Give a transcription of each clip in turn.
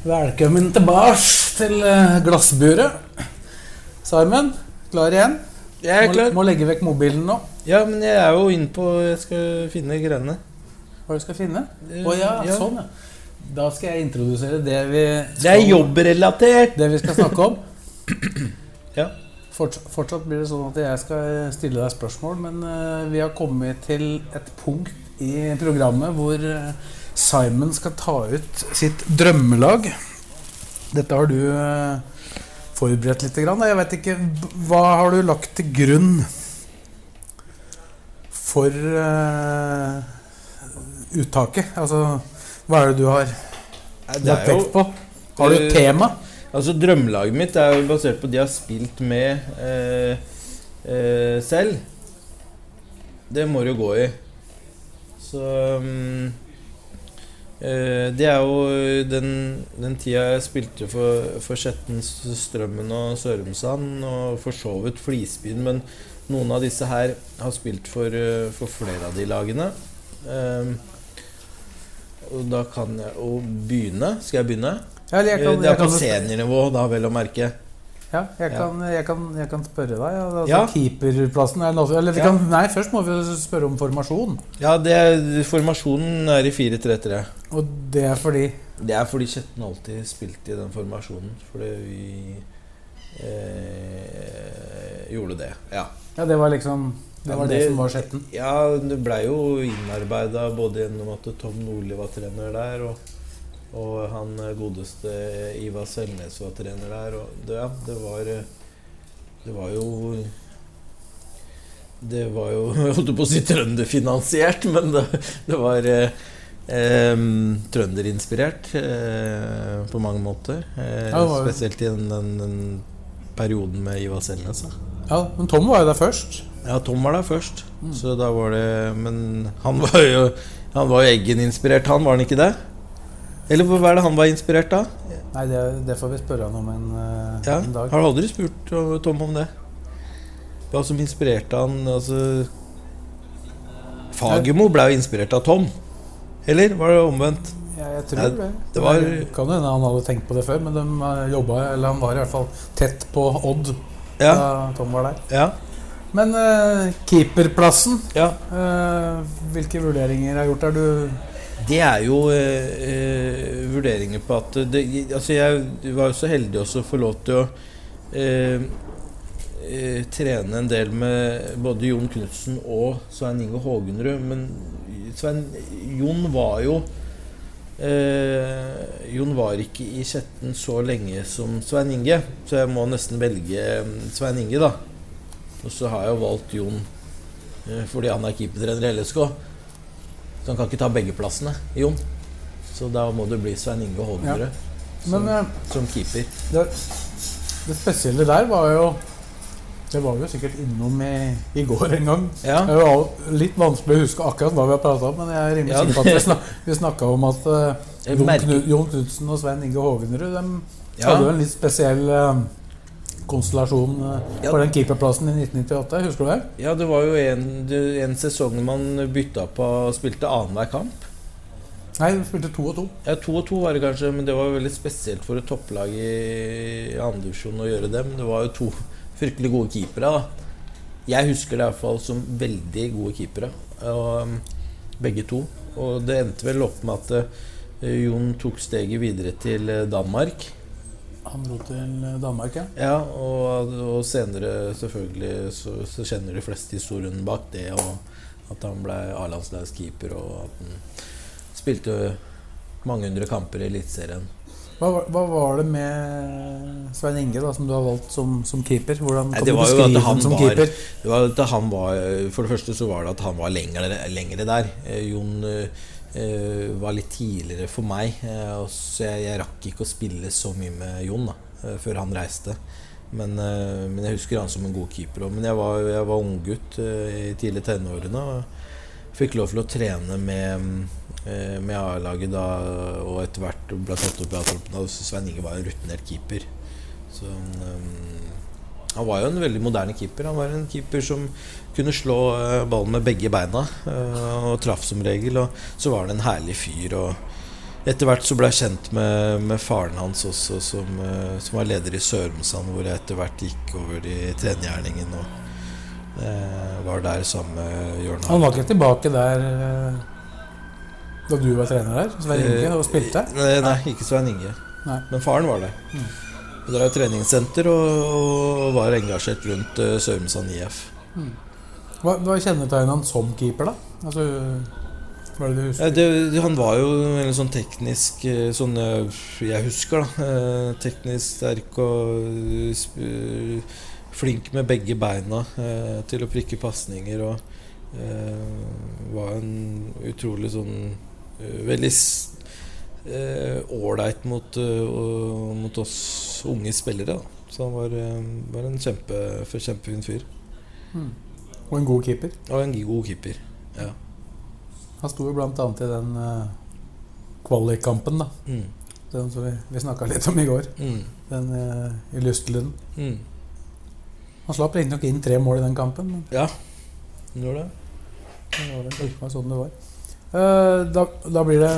Velkommen tilbake til eh, glassburet. Simon, klar igjen? Jeg er Må, klar. må legge vekk mobilen nå. Ja, men jeg er jo inne på Jeg skal finne greiene. Hva du skal finne? Eh, Å ja, ja. sånn ja. Da skal jeg introdusere det vi skal, Det er jobbrelatert! det vi skal snakke om. Ja. Fortsatt, fortsatt blir det sånn at jeg skal stille deg spørsmål, men uh, vi har kommet til et punkt i programmet hvor eh, Simon skal ta ut sitt drømmelag. Dette har du eh, forberedt litt. Jeg vet ikke, Hva har du lagt til grunn for uh, uttaket? Altså, hva er det du har lagt vekt på? Har du eh, tema? Altså, drømmelaget mitt er jo basert på de jeg har spilt med eh, eh, selv. Det må det jo gå i. Så eh, Det er jo den, den tida jeg spilte for, for Skjetten, Strømmen og Sørumsand, og for så vidt Flisbyen, men noen av disse her har spilt for, eh, for flere av de lagene. Eh, og da kan jeg jo begynne. Skal jeg begynne? Ja, jeg kan, det er på seniornivå, da, vel å merke. Ja, jeg kan, jeg kan, jeg kan spørre deg. Altså, Ja. Keeperplassen er noe, eller kan, Nei, først må vi spørre om formasjon. Ja, det er, formasjonen er i 4-3-3. Og det er fordi Det er fordi Kjetten alltid spilte i den formasjonen. Fordi vi eh, gjorde det. Ja. Ja, det var liksom Det var men det, som var Skjetten. Ja, det blei jo innarbeida både gjennom at Tom Nordli var trener der, og, og han godeste Ivar Selnes var trener der. Og det, ja, det var eh, Det var jo Det var jo Jeg holdt på å si trønderfinansiert, men det, det var eh, trønderinspirert eh, på mange måter. Eh, Ja, spesielt i den, den, den perioden med Ivar Selnes. Da. Ja, Men Tom var jo der først. Ja, Tom var der først. Så da var det Men han var jo Han var jo Eggen-inspirert, han, var han ikke det? Eller hva er det han var inspirert av? Nei, det, det får vi spørre han om en, eh, Ja, en dag. Har du aldri spurt uh, Tom om det? Hva som inspirerte han? Altså Fagermo ble jo inspirert av Tom. Eller var det omvendt? Ja, jeg tror Ja, det. det var- kan jo hende han hadde tenkt på det før, men de eh, jobba Eller han var i hvert fall tett på Odd Ja. da Tom var der. Ja. Men uh, keeperplassen, ja. Uh, hvilke vurderinger er gjort? der? du Det er jo eh, eh, vurderinger på at det, Altså, jeg var jo så heldig også å få lov til å eh, eh, trene en del med både Jon Knutsen og Svein Inge Hågenrud. Men Svein Jon var jo eh, Jon var ikke i Skjetten så lenge som Svein Inge, så jeg må nesten velge eh, Svein Inge, da. Og så har jeg jo valgt Jon fordi han er keepertrener i LSK. Så han kan ikke ta begge plassene, Jon. Så da må du bli Svein Inge Hågenrud som, eh, som keeper. det, det spesielle der var jo Det var vi jo sikkert innom i, i går en gang. Ja. Det var litt vanskelig å huske akkurat hva vi har prata om, men jeg er rimelig Ja, sikker på at vi, snak, vi snakka om at uh, Jon, Knudsen og Svein Inge Hågenrud de Ja. hadde jo en litt spesiell eh, konstellasjon eh, Ja. for den keeperplassen i 1998. Husker du det? Ja, det var jo en, en sesong man bytta på og spilte annenhver kamp. Nei, du spilte to og to. Ja, to og to var det kanskje, men det var jo veldig spesielt for et topplag i andredivisjon å gjøre det. Men det var jo to fryktelig gode keepere. da Jeg husker det i hvert fall som veldig gode keepere. Um, begge to. Og det endte vel opp med at eh, Jon tok steget videre til eh, Danmark. Han dro til Danmark, ja. Ja, og, og senere selvfølgelig så, så kjenner de fleste historien bak det. Og at han ble A-landslagskeeper, og at han spilte mange hundre kamper i Eliteserien. Hva, hva var det med Svein Inge da, som du har valgt som, som keeper? Hvordan Nei, kan du var jo beskrive at han som var, keeper? det var at han var For det første så var det at han var lengre, lengre der. Eh, Jon eh, var litt tidligere for meg. eh, så jeg, jeg rakk ikke å spille så mye med Jon da, eh, før han reiste. Men, eh, men jeg husker han som en god keeper. Men jeg var, jeg var unggutt eh, i tidlig tenårene og fikk lov til å trene med, eh, med A-laget da, og etter hvert ble tatt opp i A-troppen. Svein Inge var en rutinert keeper. Så um, han var jo en veldig moderne keeper. Han var en keeper som kunne slå eh, ballen med begge beina, eh, og traff som regel. Og så var han en herlig fyr. Og etter hvert så ble jeg kjent med, med faren hans også, som, eh, som var leder i Sørumsand, hvor jeg etter hvert gikk over i trenergjerningen og eh, var der sammen med Jørn Han var ikke tilbake der da du var trener der, Svein Inge, og spilte? Nei, nei ikke Svein Inge. Nei. Men faren var der. Vi drev treningssenter og, og var engasjert rundt uh, Sørumsand IF. Hva, hva kjennetegner han som keeper, da? Altså, hva er det du husker? Ja, det- han var jo en sånn teknisk eh, Sånn eh, jeg husker, da. Teknisk sterk og flink med begge beina til å prikke pasninger. Og var en utrolig sånn Veldig ålreit mot, eh, mot oss unge spillere. Da. Så han var, eh, var en kjempe, kjempefin fyr. Og en god keeper. Og en god keeper. Ja. Han sto jo annet i den uh, kvalikkampen, da. Mm. Den som vi, vi snakka litt om i går. Mm. Den uh, i Lystlund. Mm. Han slapp riktignok inn tre mål i den kampen, men Ja, han gjorde det. det var, vel, sånn det var. Uh, da, da blir det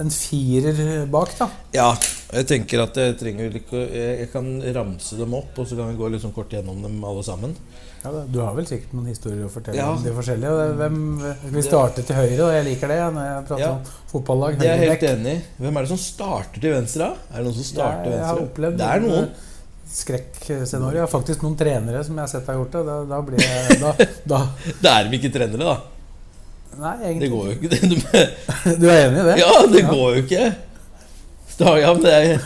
en firer bak, da. Ja, jeg tenker at jeg trenger ikke jeg, kan ramse dem opp, og så kan vi gå litt sånn kort gjennom dem alle sammen. Ja, du har vel sikkert noen historier å fortelle Ja. om de forskjellige. Hvem, vi starter til høyre, og jeg liker det når jeg prater Ja. om fotballag. Det er jeg helt enig i. Hvem er det som starter til venstre? da? Er det noen som starter til venstre? Jeg har opplevd Det er noen. skrekkscenario. Faktisk noen trenere som jeg har sett har gjort det. Da, da blir jeg da, da, Det er de ikke trenere, da. Nei, egentlig Det går jo ikke. Du er enig i det? ja, det går jo ikke. Ja, men det er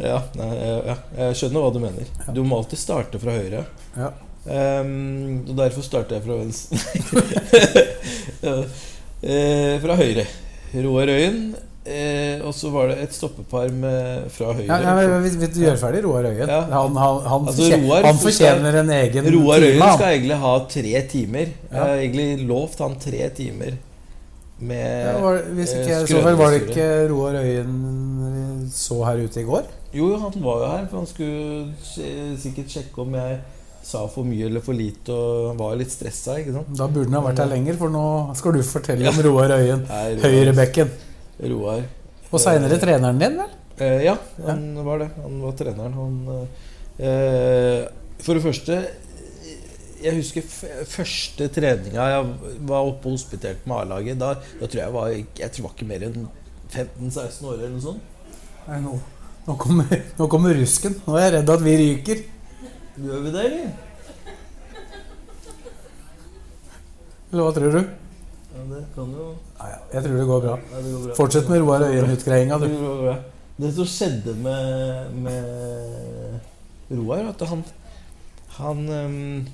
ja, nei, ja, jeg skjønner hva du mener. Du må alltid starte fra høyre. Ja. Um, og derfor starter jeg fra venstre. ja. eh, fra høyre. Roar Øyen. Eh, og så var det et stoppepar med, fra høyre. Ja, ja, men vi, vi gjør ferdig Roar Øyen. Ja. Han, han, han, Altså, fortjener, Roar han fortjener en egen Roar. Øyen time, skal egentlig ha tre timer. Jeg har egentlig lovt han tre timer med Ja, var, hvis ikke eh, jeg så vel, var det ikke Roar Øyen vi så her ute i går? Jo, han var jo her, for han skulle sikkert sjekke om jeg sa for mye eller for lite, og han var litt stressa. Da burde han ha vært her lenger, for nå skal du fortelle om Roar Øyen. Høyrebekken. Roar. Og seinere treneren din, vel? Eh, ja, han var det. Han var treneren. Han eh, For det første Jeg husker første treninga jeg var oppe og hospiterte med A-laget. Da, da tror jeg jeg var Jeg tror jeg var ikke mer enn 15-16 år eller noe sånt. Nei, nå, nå, kommer, nå kommer rusken. Nå er jeg redd at vi ryker. Gjør vi det, eller? Eller hva tror du? Ja, det kan jo Nei, ja, jeg tror det går bra. ja, det går bra. Fortsett med Roar Øyen-utgreiinga, Det du. Det. Det som skjedde med, med Roar, at han Han ehm,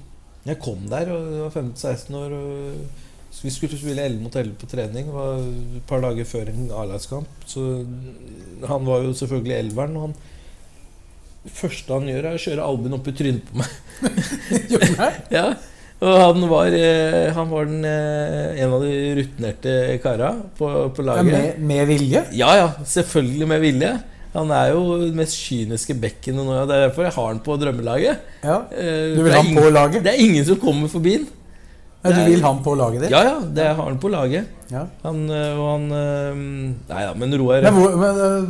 Jeg kom der og jeg var 15-16 år. Og vi skulle spille 11 mot 11 på trening. Det var et par dager før en A-lagskamp. Så han var jo selvfølgelig elveren. Og han det første han gjør, er å kjøre albuen opp i trynet på meg. Gjør han det? Ja, og han var, eh, han var den, eh, en av de rutinerte kara på, på Ja, laget. med, med vilje? Ja, ja, selvfølgelig med vilje. Han er jo den mest kyniske bekken nå. og Det er derfor jeg har han på drømmelaget. Ja. Eh, Du vil ha han på laget? Det er ingen som kommer forbi han. Ja, du vil ha han på laget ditt? Ja, ja, det har han på laget. Ja. Han, og han Nei da, men Roar Men, hvor,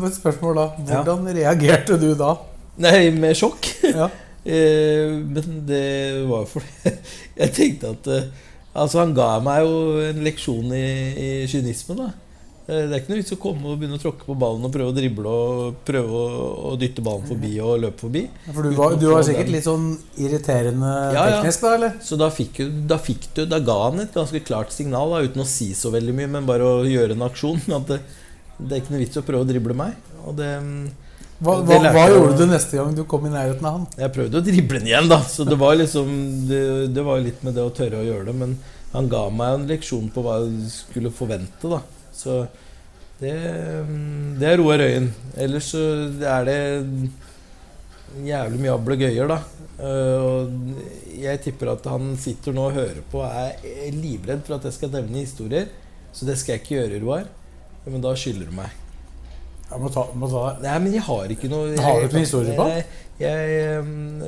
men spørsmål da. Ja. Hvordan reagerte du da? Nei, med sjokk. Ja. Eh, men det var fordi jeg tenkte at eh, Altså, han ga meg jo en leksjon i, i kynisme, da. Eh, Det er ikke noe vits å komme og begynne å tråkke på ballen og prøve å drible og prøve å, å dytte ballen forbi og løpe forbi. For du var, du var sikkert litt sånn irriterende Ja, ja. teknisk, da? eller? Så da fikk, da fikk du Da ga han et ganske klart signal, da, uten å si så veldig mye, men bare å gjøre en aksjon. At det, det er ikke noe vits å prøve å drible meg. Og det Hva, hva, hva gjorde du neste gang du kom i nærheten av han? Jeg prøvde å drible den igjen, da. Så det var liksom Det, det var litt med det å tørre å gjøre det. Men han ga meg en leksjon på hva jeg skulle forvente, da. Så det, det er Roar Øyen. Ellers så er det jævlig mye ablegøyer, da. Eh, og jeg tipper at han sitter nå og hører på og er livredd for at jeg skal nevne historier. Så det skal jeg ikke gjøre, Roar. Men da skylder du meg. Jeg må ta, må ta Nei, men jeg har ikke noe jeg, Har du ikke historie på? Jeg, jeg, um,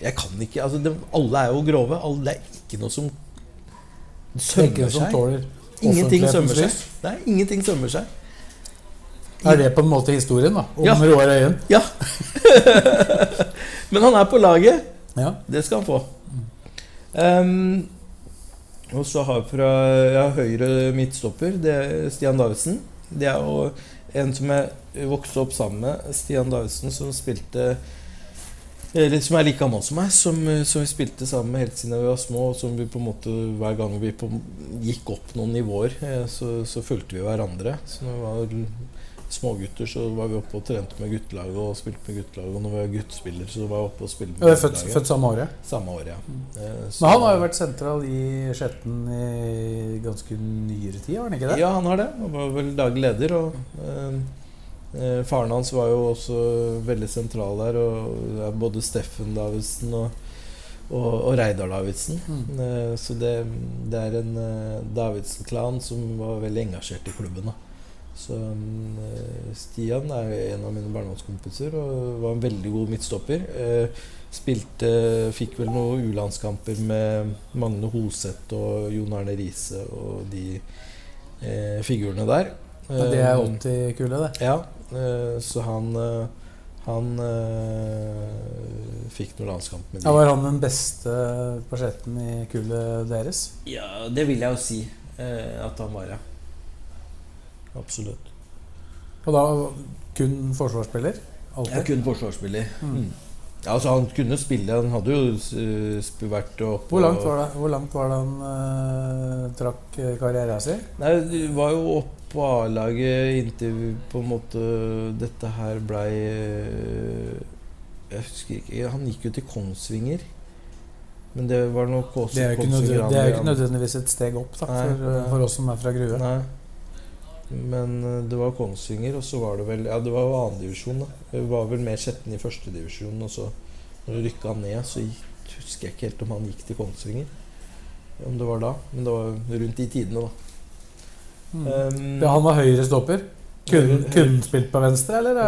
jeg kan ikke altså, de, Alle er jo grove. Alle, det er ikke noe som sømmer som seg. tåler Ingenting sømmer seg. Nei, ingenting sømmer seg. Er det på en måte historien da om Ja. Roar Øyen? Ja. men han er på laget. Ja. Det skal han få. Um, og så har vi fra ja, høyre midtstopper, det er Stian Davidsen. Det er jo en som jeg vokste opp sammen med. Stian Davidsen som spilte eller som er like gammel som meg, som, som vi spilte sammen med helt siden vi var små. Og som vi på en måte hver gang vi på, gikk opp noen nivåer, eh, så, så fulgte vi hverandre. Så når vi var smågutter, så var vi oppe og trente med guttelaget og spilte med guttelaget. Og når vi var guttspiller så var vi oppe og spilte med guttelaget. født, født samme året. Samme år, ja. Mm. så- Men han har jo vært sentral i Skjetten i ganske nyere tid, har han ikke det? Ja, han har det. Han var vel daglig leder. Og eh, eh, faren hans var jo også veldig sentral der. Og både Steffen Davidsen og, og, og Reidar Davidsen. Mm. Eh, så det, det er en eh, Davidsen-klan som var veldig engasjert i klubben. da så eh, Stian er en av mine barndomskompiser og var en veldig god midtstopper. Eh, spilte Fikk vel noen U-landskamper med Magne Hoseth og Jon Arne Riise og de eh, figurene der. Ja, det er alltid 80-kullet, det. Ja, eh, så han eh, han eh, fikk noen landskamp med Ja, var han den beste på sjetten i kullet deres? Ja, det vil jeg jo si eh, at han var, ja. Absolutt. Og da kun forsvarsspiller? Alltid? Er kun forsvarsspiller. Mm. Mm. Ja, altså Han kunne spille. Han hadde jo eh, vært opp Hvor langt var det, hvor langt var det han uh, trakk eh, karrieren sin? Nei, Du var jo opp på A-laget inntil på en måte dette her blei Jeg husker ikke Han gikk jo til Kongsvinger. Men det var nok også Det er jo ikke, det nødvendigvis et steg opp da, for, nei. for oss som er fra Grue. Nei. Men eh, det var Kongsvinger, og så var det vel Ja, det var jo annendivisjon, da. Det var vel mer sjetten i førstedivisjon, og så når det rykka ned, så gikk, husker jeg ikke helt om han gikk til Kongsvinger. Om det var da. Men det var rundt de tidene, da. Mm. Um, Ja, han var høyre stopper. Kunne han spilt på venstre, eller?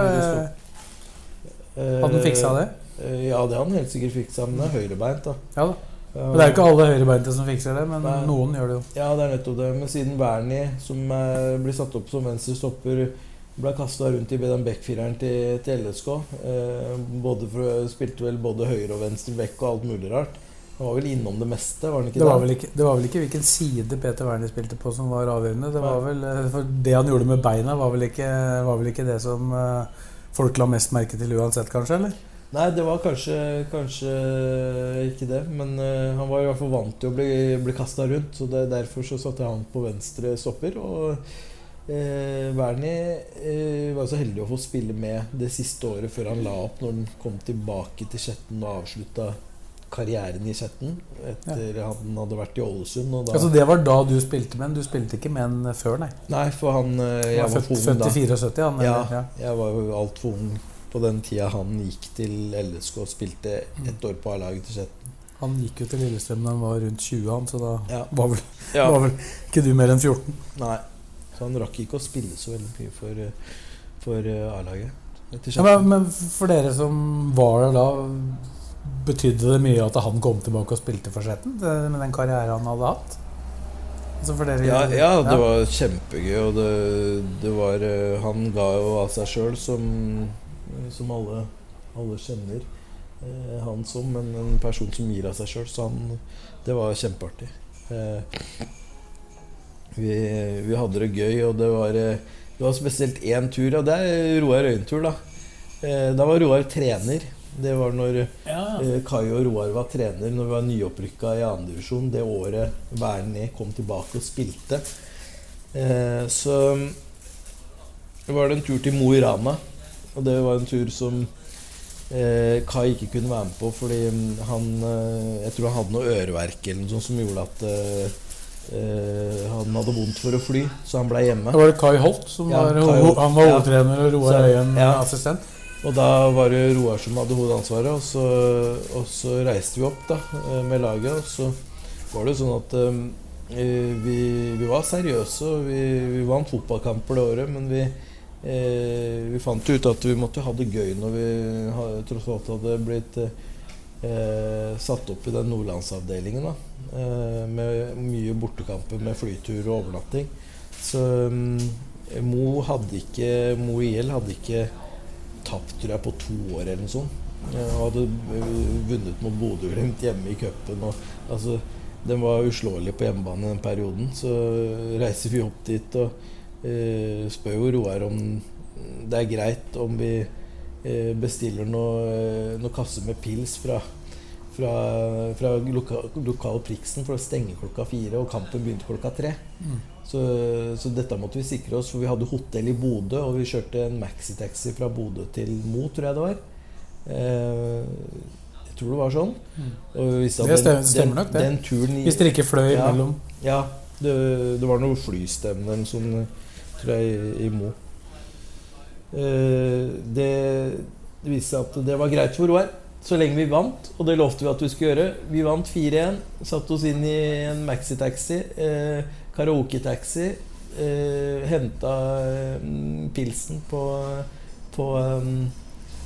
Eh, Hadde han fiksa det? Eh, Ja, det hadde han helt sikkert fiksa, men det er høyrebeint, da. Ja da. Men det er jo ikke alle høyrebeinte som fikser det, men Nei. noen gjør det jo. Ja, det er nettopp det. Men siden Bernie, som eh, blir satt opp som venstrestopper, ble kasta rundt i den backfireren til, til LSK eh, både for, Spilte vel både høyre og venstre back og alt mulig rart. Han var vel innom det meste, var han ikke Det var, vel ikke, det var vel ikke hvilken side Peter Wernie spilte på som var avgjørende. Det var vel, eh, for det han gjorde med beina, var vel ikke, var vel ikke det som eh, folk la mest merke til uansett, kanskje? eller? Nei, det var kanskje, kanskje ikke det. Men uh, han var i hvert fall vant til å bli, bli kasta rundt. Så det, derfor så satte jeg han på venstre stopper. Og uh, Wernie uh, var så heldig å få spille med det siste året før han la opp, når han kom tilbake til Skjetten og avslutta karrieren i Skjetten etter han hadde vært i Ålesund. Da, Altså Det var da du spilte med han. Du spilte ikke med han før, nei. Nei, for han Han Jeg var var født, ung da. i 74, han. Ja, eller? ja. jeg var altfor ung på den tida han gikk til LSK og spilte ett år på A-laget til Skjetten. Han gikk jo til Lillestrøm da han var rundt 20, han, så da Ja. var, vel, Ja. var vel ikke du mer enn 14. Nei. Så han rakk ikke å spille så veldig mye for, for eh, A-laget. Ja, men, men for dere som var der da, betydde det mye at han kom tilbake og spilte for Skjetten? Med den karrieren han hadde hatt? Altså for dere, ja, ja, det var kjempegøy, og det, det var eh, Han ga jo av seg sjøl, som, som alle, alle kjenner eh, han som, men en person som gir av seg sjøl. Så han, det var kjempeartig. Eh, vi, vi hadde det gøy, og det var, eh, det var spesielt én tur, og det er Roar Øyen-tur, da. Eh, da var Roar trener. Det var når eh, Kai og Roar var trener når vi var nyopprykka i 2. divisjon. Det året Wernie kom tilbake og spilte. Eh, så var det en tur til Mo i Rana. Og det var en tur som eh, Kai ikke kunne være med på fordi han eh, Jeg tror han hadde noe øreverk eller noe sånt som gjorde at, eh, eh, han hadde vondt for å fly, så han blei hjemme. Da var det Kai Holt som Ja, var, Holt. han var hovedtrener og Roar Øyen ja. assistent. Og da var det Roar som hadde hovedansvaret, og så, og så reiste vi opp da eh, med laget. Og så var det jo sånn at eh, vi, vi var seriøse, og vi, vi vant fotballkamper det året, men vi, eh, vi fant ut at vi måtte ha det gøy når vi tross alt hadde blitt eh, satt opp i den nordlandsavdelingen. da eh, Med mye bortekamper med flytur og overnatting. Så mm, Mo hadde ikke Mo IL hadde ikke tapt tror jeg, på to år eller noe sånt. Eh, Og hadde eh, vunnet mot Bodø-Glimt hjemme i cupen. Altså, den var uslåelig på hjemmebane den perioden. Så reiser vi opp dit og spør jo Roar om det er greit om vi eh, bestiller noe, eh, noe kasse med pils fra, fra, fra loka, lokal Priksen for å stenge klokka fire, og kampen begynte klokka tre. Så, så dette måtte vi sikre oss, for vi hadde hotell i Bodø, og vi kjørte en maxitaxi fra Bodø til Mo, tror jeg det var. Eh, jeg tror det var sånn. Vi Det stemmer- den, den, nok, det. Den turen i, Hvis dere ikke fløy Ja. mellom ja, det, det var noe flystemning som sånt, tror jeg, i, Mo. Eh, det, viste seg at det var greit for Roar, så lenge vi vant. Og det lovte vi at vi skulle gjøre. Vi vant 4-1. Satte oss inn i en maxitaxi. Eh, Karaoketaxi. Eh, Henta eh, pilsen på, på eh,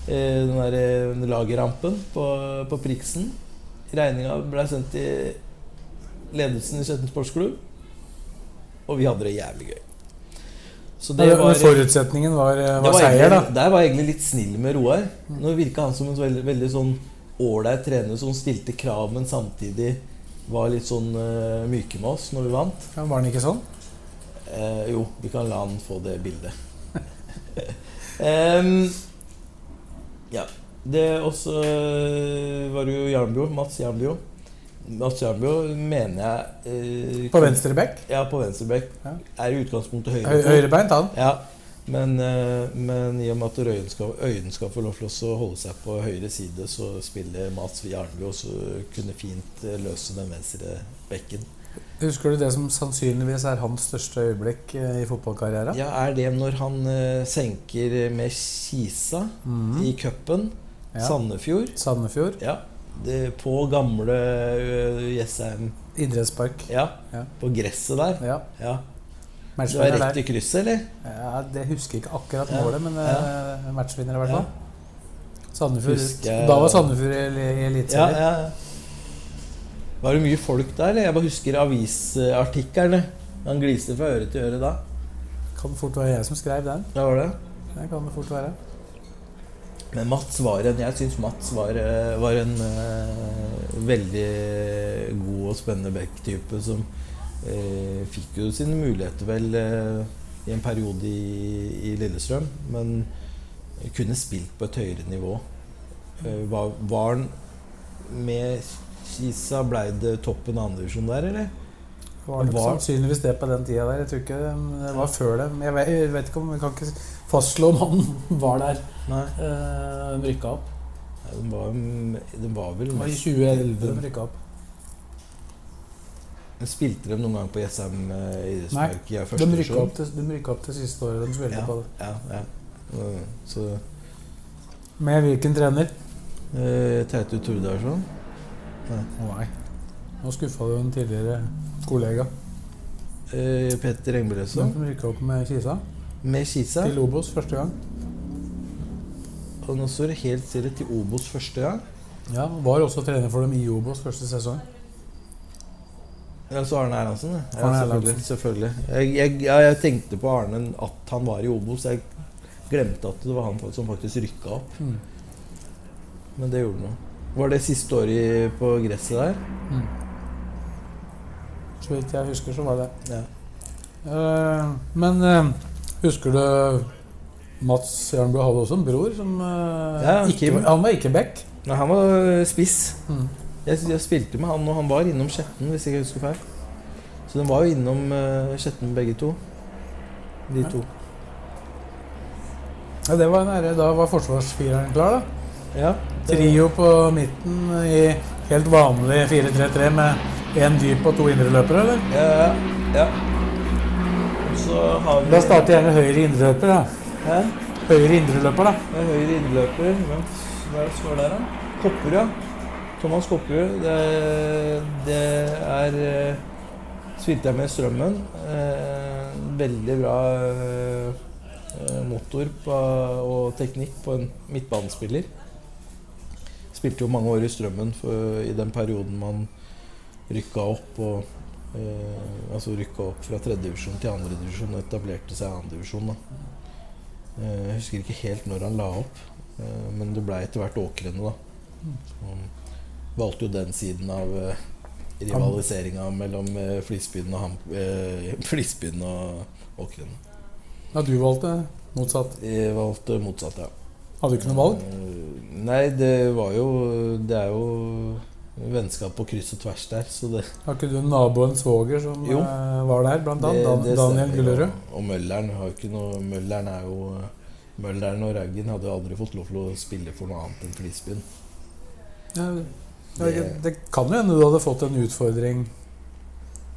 den der eh, lagerrampen på, på Priksen. Regninga ble sendt til ledelsen i Skjetten sportsklubb. Og vi hadde det jævlig gøy. Så det Men var, Forutsetningen var, var var seier, da. Der var jeg egentlig litt snill med Roar. Nå virka han som en veldig, veldig sånn ålreit trener som stilte krav, men samtidig var litt sånn uh, myke med oss når vi vant. Ja, var den ikke sånn? Eh, jo, vi kan la han få det bildet. um, ja. Det også eh, var jo Jarnbjo. Mats Jarnbjo. Jarnbjo mener jeg eh, På venstre bekk? Ja, på venstrebekk. Ja. Er i utgangspunktet høyre. Høyrebeint, han. Ja, men, eh, men i og med at Røyen skal, Øyen skal få lov til å holde seg på høyre side, så spiller Mats Jarnbjo, og kunne fint eh, løse den venstre bekken. Husker du det som sannsynligvis er hans største øyeblikk eh, i fotballkarrieren? Ja, Er det når han eh, senker med Kisa i cupen? Ja. Sandefjord? Sandefjord. Ja. Det, på gamle Jessheim Idrettspark. Ja, Ja. på gresset der. Ja. Ja. Det var rett i krysset, eller? Ja, det husker jeg ikke akkurat Ja. målet, men eh, matchvinner i hvert Ja. fall. Sandefjord Husker Da var Sandefjord i, i Eliteserien. ja. ja. Var det mye folk der? eller? Jeg bare husker avisartiklene. Han gliste fra øre til øre da. Kan det fort være jeg som skrev den. Ja, var det. Det kan det fort være. Men Mats var en Jeg syns Mats var, eh, var en uh, veldig god og spennende back-type som uh, fikk jo sine muligheter vel uh, i en periode i, i Lillestrøm, men kunne spilt på et høyere nivå. Var, var han med Kisa Blei det toppen av andredivisjon der, eller? Var det Var- sannsynligvis det på den tida der. Jeg tror ikke det var før det. Jeg vet, jeg vet ikke om jeg kan ikke fastslå om han var der Nei. Uh, de rykka opp. Den var, den var vel var i 2011 de rykka opp. Men Spilte de noen gang på Jessheim eh, idrettspark i De rykka opp, til- de rykka opp til siste året de spilte Ja, på det. ja, ja. Eh, Så Med hvilken trener? eh, Teitu Tordarsson Nei. nei. Nå skuffa du en tidligere kollega. eh, Petter Engbretson De rykka opp med Kisa med Kisa. til Obos første gang. Og nå står det helt stille til Obos første gang. Ja, Var også trener for dem i Obos første sesong. Ja, så Arne Erlandsen. ja. Ja, Arne selvfølgelig. Selvfølgelig. Jeg, jeg, ja, jeg tenkte på Arne at han var i Obos. Jeg glemte at det var han som faktisk rykka opp. Mm. Men det gjorde noe. Var det siste året på gresset der? Så vidt jeg husker, så var det Ja. Uh, Men eh, husker du Mats Jernbø hadde også en bror som eh, Ja, ikke, Han var ikke back. Nei, han var spiss. Mm. Jeg, jeg spilte med han, og han var innom Skjetten, hvis jeg ikke husker feil. Så de var jo innom uh, Skjetten begge to. De Ja. to. Ja, det var nære. Da var forsvarsfireren klar, da. Ja. det- Trio på midten i helt vanlig 4-3-3 med Én dyp og to indreløpere, eller? Ja, ja. Har vi Da starter gjerne høyre indreløper. da. Hæ? Høyre indreløper, da. Ja, høyre indreløper. Hvem hva er det som står der, da? Kopperud, ja. Thomas Kopperud. Det, det er Svilte Spilte jeg med Strømmen. Eh, veldig bra eh, motor på, og teknikk på en midtbanespiller. Spilte jo mange år i Strømmen for, i den perioden man rykka opp og eh, Altså rykka opp fra tredjedivisjon til andredivisjon og etablerte seg i andredivisjon. da. Eh, Jeg husker ikke helt når han la opp, uh, men det ble etter hvert åkrene, da. Han valgte jo den siden av uh, rivaliseringa mellom uh, Flisbyen og, eh, og åkrene. Ja, du valgte motsatt. Jeg valgte motsatt, ja. Hadde du ikke noe valg? Nei, det var jo Det er jo vennskap på kryss og tvers der, så det Har ikke du en nabo en svoger som Jo. eh, var der, blant annet? Dan det Daniel Gullerud? Og, og ikke noe Mølleren er jo Møllern og Raggen hadde jo aldri fått lov til å spille for noe annet enn Flisbyen. Ja, ja, det, det kan jo hende du hadde fått en utfordring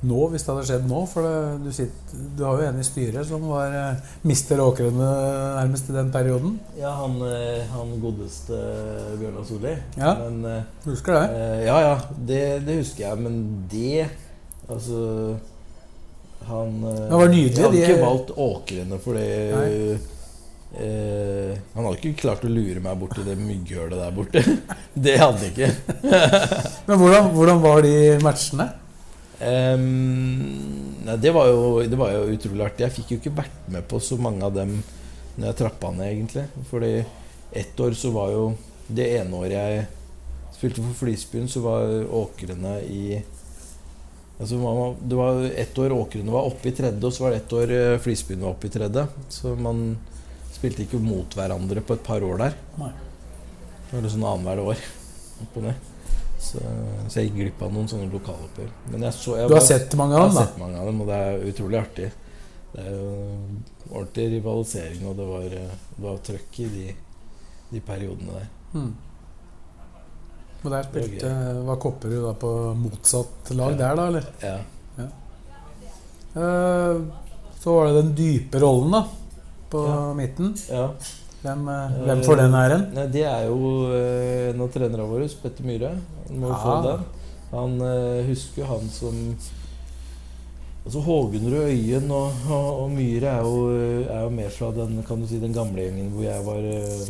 nå, hvis det hadde skjedd nå. For det, du, sitter, du har jo en i styret som var eh, mister Åkrene nærmest i den perioden. Ja, han, eh, han godeste Bjørnar Solli. Ja. Men eh, husker det? eh, Ja, ja, det, det husker jeg. Men det Altså Han eh, Det var nydelig, hadde de- ikke valgt Åkrene fordi det eh, Han hadde ikke klart å lure meg bort i det mygghølet der borte. det hadde han ikke. Men hvordan, hvordan var de matchene? Nei, det, var jo, det var jo utrolig artig. Jeg fikk jo ikke vært med på så mange av dem når jeg trappa ned, egentlig. Fordi ett år så var jo Det ene året jeg spilte for Flisbyen, så var Åkrene i Altså man, det var ett år Åkrene var oppe i tredje, og så var det ett år eh, Flisbyen var oppe i tredje. Så man spilte ikke mot hverandre på et par år der. Nei. Det var sånn annethvert år. Opp og ned. Så, så jeg gikk glipp av noen sånne lokaloppgjør. Du har bare, sett mange av dem? jeg har da? sett mange av dem, og det er utrolig artig. Det er jo ordentlig rivalisering, og det var, eh, det var trøkk i de, de periodene der. Mm. Og der spilte var Kopperud da på motsatt lag Ja. der, da, eller? Ja. Eh, så var det den dype rollen, da. På Ja. midten. ja. Hvem, eh, hvem får den æren? Nei, det er jo eh, en av trenerne våre, Petter Myhre. Han må jo få den. Han eh, husker han som Altså Hågenrud Øyen og, og, og Myhre er jo, er jo mer fra den, kan du si, den gamle gjengen hvor jeg var eh,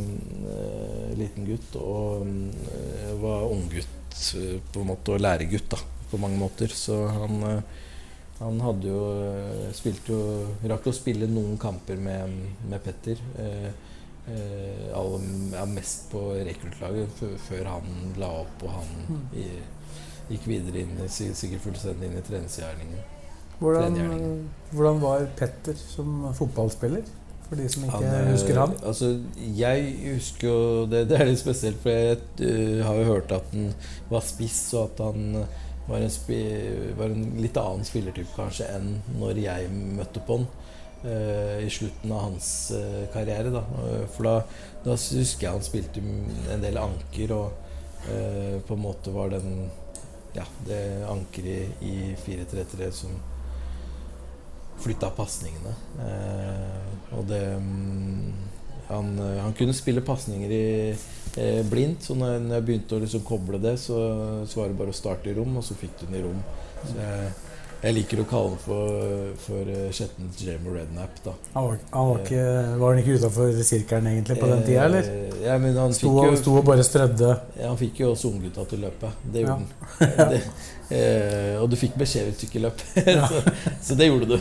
eh, liten gutt og eh, var unggutt eh, på en måte, og læregutt da, på mange måter. Så han, eh, han hadde jo eh, spilte jo Rakk å spille noen kamper med, med Petter. Eh, eh, alle, ja, mest på rekruttlaget før, han la opp og han i, gikk videre inn, i- sikkert fullstendig inn i treningsgjerningen. Hvordan, hvordan var Petter som fotballspiller? For de som ikke han, husker han. Altså, jeg husker jo det, det er litt spesielt, for jeg uh, har jo hørt at han var spiss, og at han eh, var en, var en litt annen spillertype kanskje enn når jeg møtte på han. Eh, I slutten av hans eh, karriere. Da. Eh, For da, da husker jeg han spilte en del anker, og eh, på en måte var den Ja, det ankeret i, i 4-3-3 som flytta pasningene. Eh, og det mm, han, han kunne spille pasninger i eh, blindt, så når jeg begynte å liksom koble det, så, så var det bare å starte i rom, og så fikk du den i rom. Så jeg, jeg liker å kalle han for, for eh, Skjettens Jamie Rednap, da. Han var, han var, ikke, var han ikke utafor sirkelen egentlig på den tida, eller? Eh, Ja, men han Sto, jo sto og bare strødde. ja, han fikk jo også unggutta til å løpe. Det Ja. gjorde han. det, eh, og du fikk beskjed hvis du ikke løp. så, så det gjorde du.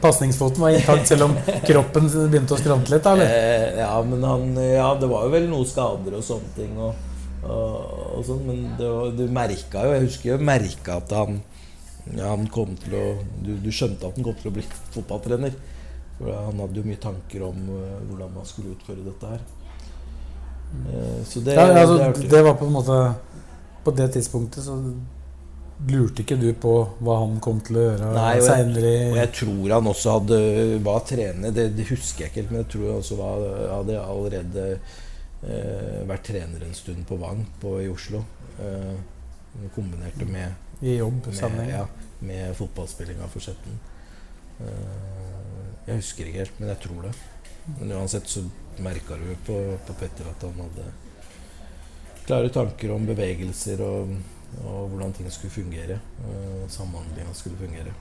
Pasningsfoten var intakt, selv om kroppen begynte å skrante litt, eller? Ja, men han Ja, det var jo vel noen skader og sånne ting. Og, og, og sånt, men det var, du merka jo Jeg husker jo merka at han ja, Han kom til å du, du skjønte at han kom til å bli fotballtrener. For han hadde jo mye tanker om uh, hvordan man skulle utføre dette her. Uh, så det, Ja, altså, det, det var på en måte På det tidspunktet så lurte ikke du på hva han kom til å gjøre seinere Og jeg tror han også hadde, var trener, det, det husker jeg ikke helt, men jeg tror han også var, hadde allerede uh, vært trener en stund på Vang på, i Oslo. Kombinerte med I jobbsammenheng. ja, med fotballspillinga for Skjetten. Eh, jeg husker ikke helt, men jeg tror det. Men uansett så merka du på, på Petter at han hadde klare tanker om bevegelser og, og hvordan ting skulle fungere. Samhandlinga skulle fungere.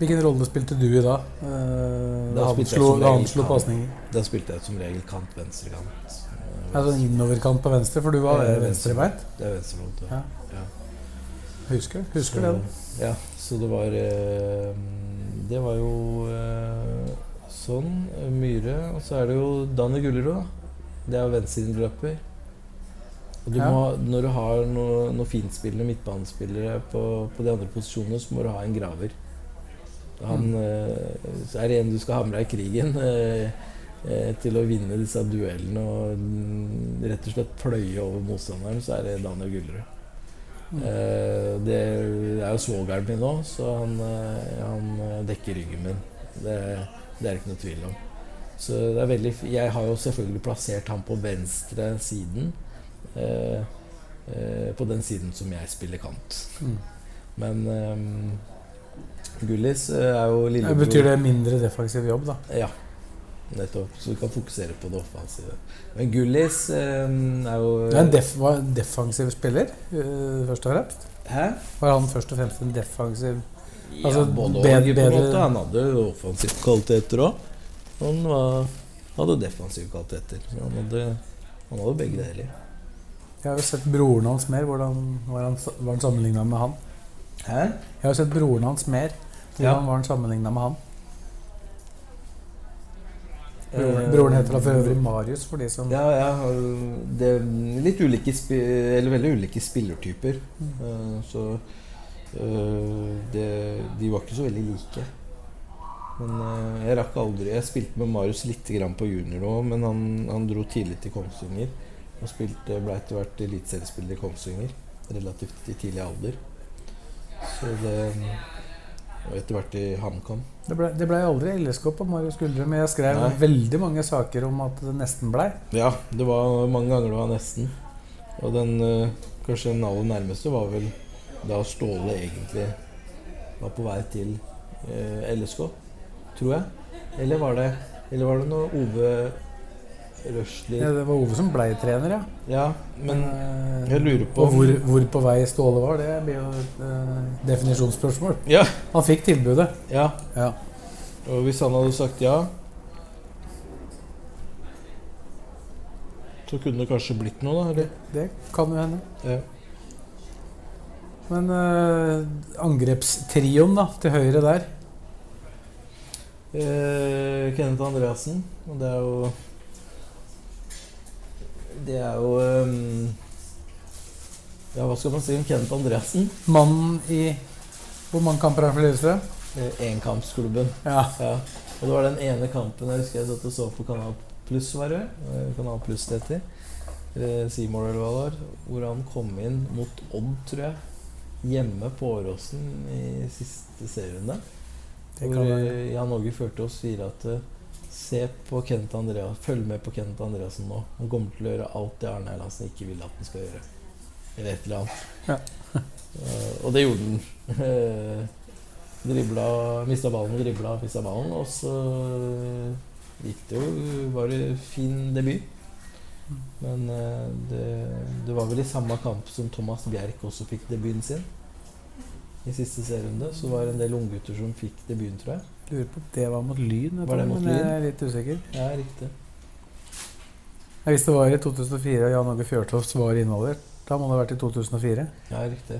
Hvilken rolle spilte du i da? Eh, Da han slo, som da han slo pasninger? Da spilte jeg som regel kant, venstrekant. Venstre. Altså innoverkant på venstre, for du var Eh, venstrebeint? Det er venstrebeint. Ja. Ja. Husker, husker det. Ja, så det var eh, Det var jo eh, sånn. eh, Myhre. Og så er det jo Danny Gullerud. Det er jo venstresideløper. Og du Ja. må, når du har noen noe finspillende midtbanespillere på, på de andre posisjonene, så må du ha en graver. Han, mm. så er det en du skal ha med deg i krigen eh, eh, til å vinne disse duellene og mm, rett og slett pløye over motstanderen, så er det Daniel Gullerud. Eh, det er jo svogeren min nå, så han, eh, han eh, dekker ryggen min. Det, det er det ikke noe tvil om. Så det er veldig Jeg har jo selvfølgelig plassert ham på venstre siden. Eh, eh, på den siden som jeg spiller kant. Mm. Men eh, Gullis er jo lillebror Betyr det mindre defensiv jobb, da? Ja, nettopp. Så du kan fokusere på det offensive. Men Gullis eh, er jo Du er en def var en defensiv spiller, uh, først og fremst? Hæ? Var han først og fremst en defensiv Ja, Altså, både og, bed- på en bedre- måte. Han hadde offensive kvaliteter òg. Han var, hadde defensive kvaliteter. Han hadde, han hadde begge deler. Jeg har jo sett broren hans mer. Hvordan var han, var han sammenligna med han? Hæ? Jeg har sett broren hans mer. Ja. Hvordan var han sammenligna med han? Broren, Eh, broren heter da for øvrig Marius, for de som Ja, ja. Det er litt ulike Eller veldig ulike spillertyper. Mm. Eh, Så eh, det, de var ikke så veldig like. Men jeg rakk aldri Jeg spilte med Marius litt grann på junior nå, men han, han dro tidlig til Kongsvinger. Og spilte, ble etter hvert eliteseriespiller i Kongsvinger. Relativt i tidlig alder. Så det Og etter hvert i HamKam. Det ble, det ble aldri LSK på Marius skuldre, men jeg skrev Nei. veldig mange saker om at det nesten blei. Ja, det var mange ganger det var nesten. Og den eh, kanskje den aller nærmeste var vel da Ståle egentlig var på vei til eh, LSK, tror jeg. Eller var det Eller var det noe Ove Røsli Ja, det var Ove som blei trener, ja. Ja, men jeg lurer på Og hvor, hvor på vei Ståle var, det blir jo et uh, definisjonsspørsmål. Ja, Han fikk tilbudet. ja. Ja. Og hvis han hadde sagt ja Så kunne det kanskje blitt noe, da? Eller? Det kan jo hende. Ja. Men uh, angrepstrioen da, til høyre der Eh, Kenneth Andreassen. Og det er jo Det er jo um, Ja, hva skal man si om Kenneth Andreassen? Mannen i Hvor mange kamper er han for Lillestrøm? Eh, Enkampsklubben. Ja. Ja. Og det var den ene kampen jeg husker jeg satt og så på Kanal Pluss, var det? Eh, Kanal Pluss det heter. Eh, Seymour eller hva det var. Hvor han kom inn mot Odd, tror jeg. Hjemme på Åråsen i siste serierunde. Hvor eh, Jan Åge førte oss fire at eh, se på Kenneth Andreas, følg med på Kenneth Andreassen nå. Han kommer til å gjøre alt det Arne Erlandsen ikke vil at han skal gjøre. Eller et eller annet. Ja. Uh, og det gjorde han. Eh, dribla, mista ballen, dribla, mista ballen. Og så gikk det jo Var det fin debut. Men eh, det, det var vel i samme kamp som Thomas Bjerk også fikk debuten sin. I siste serierunde. Så var det en del unggutter som fikk debuten, tror jeg. Lurer på om det var mot Lyn, Var det mot lyn? jeg er litt usikker. Ja, riktig. Jeg visste det var i 2004 og Jan Åge Fjørtoft var involvert. Da må det ha vært i 2004. Ja, riktig.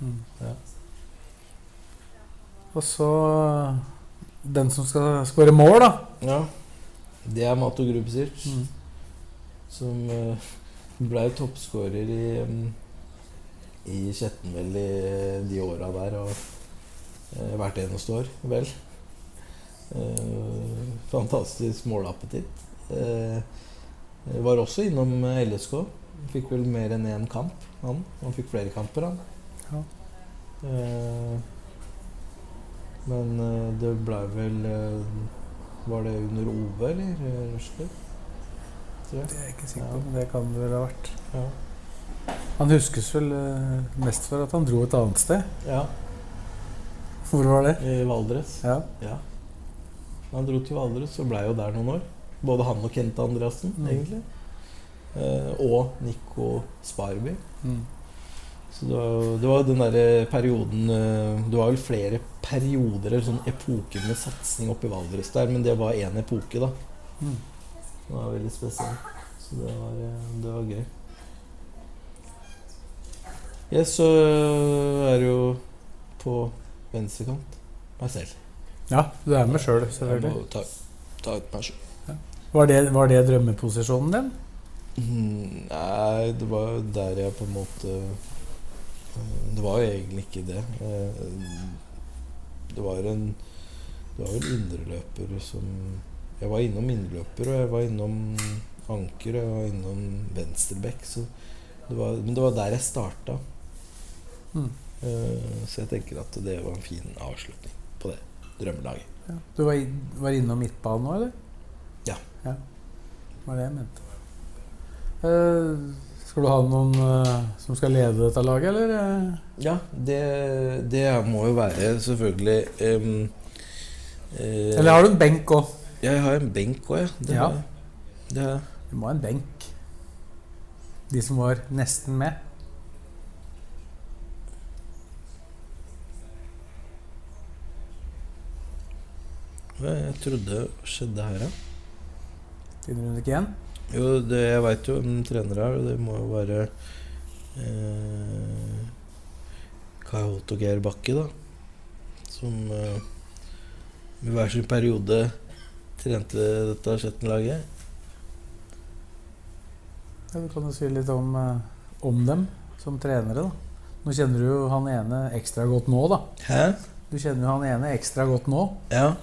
Mm. Ja. Og så den som skal skåre mål, da. Ja. Det er Mato Grubsic, Mm. som uh, ble toppskårer i, um, i Skjetten vel i de åra der. Og uh, hvert eneste år, vel. Eh, fantastisk målappetitt. Eh, var også innom LSK. Fikk vel mer enn én kamp, han. Han fikk flere kamper, han. Ja. Eh, men det blei vel Var det under Ove, eller? Røsler? Det er jeg ikke sikker Ja. på, men det kan det vel ha vært. Ja. Han huskes vel mest for at han dro et annet sted. Ja, Hvor var det? i Valdres. Ja. Ja. Han dro til Valdres og blei jo der noen år. Både han og Kent Andreassen, Mm. egentlig. Eh, og Nico Sparby. Mm. Så det var, det var den derre perioden eh, Det var vel flere perioder eller sånn epoker med satsing oppe i Valdres der, men det var én epoke, da. Mm. Det var veldig spesielt. Så det var, eh, det var gøy. Ja, så er det jo på venstrekant meg selv. Ja, du er med sjøl, selv, selvfølgelig. må ta, ta ut meg selv. Var det, var det drømmeposisjonen din? Mm, Nei, det var der jeg på en måte eh, Det var jo egentlig ikke det. Eh, Det var en Det var vel indreløper som Jeg var innom indreløper, og jeg var innom anker, og jeg var innom venstreback. Så det var, men det var der jeg starta. Mm. Eh, Så jeg tenker at det var en fin avslutning drømmelaget. Ja. Du var, var innom midtbanen nå, eller? Ja. ja. Det var det jeg mente. Uh, skal du ha noen uh, som skal lede dette laget, eller? Ja, det, det må jo være selvfølgelig um, uh, Eller har du en benk òg? Jeg har en benk òg, ja. Det Ja. har. Det har. Du må ha en benk. De som var nesten med. Hva jeg trodde skjedde her, ja. Finner du det ikke igjen? Jo, det, jeg veit jo hvem trener er, og det må jo være eh, Kai Holt og Geir Bakke, da. Som eh, i hver sin periode trente dette Skjetten-laget. Ja, du kan jo si litt om, eh, om dem som trenere. da. Nå kjenner du jo han ene ekstra godt nå, da. Hæ? Du kjenner jo han ene ekstra godt nå. Ja.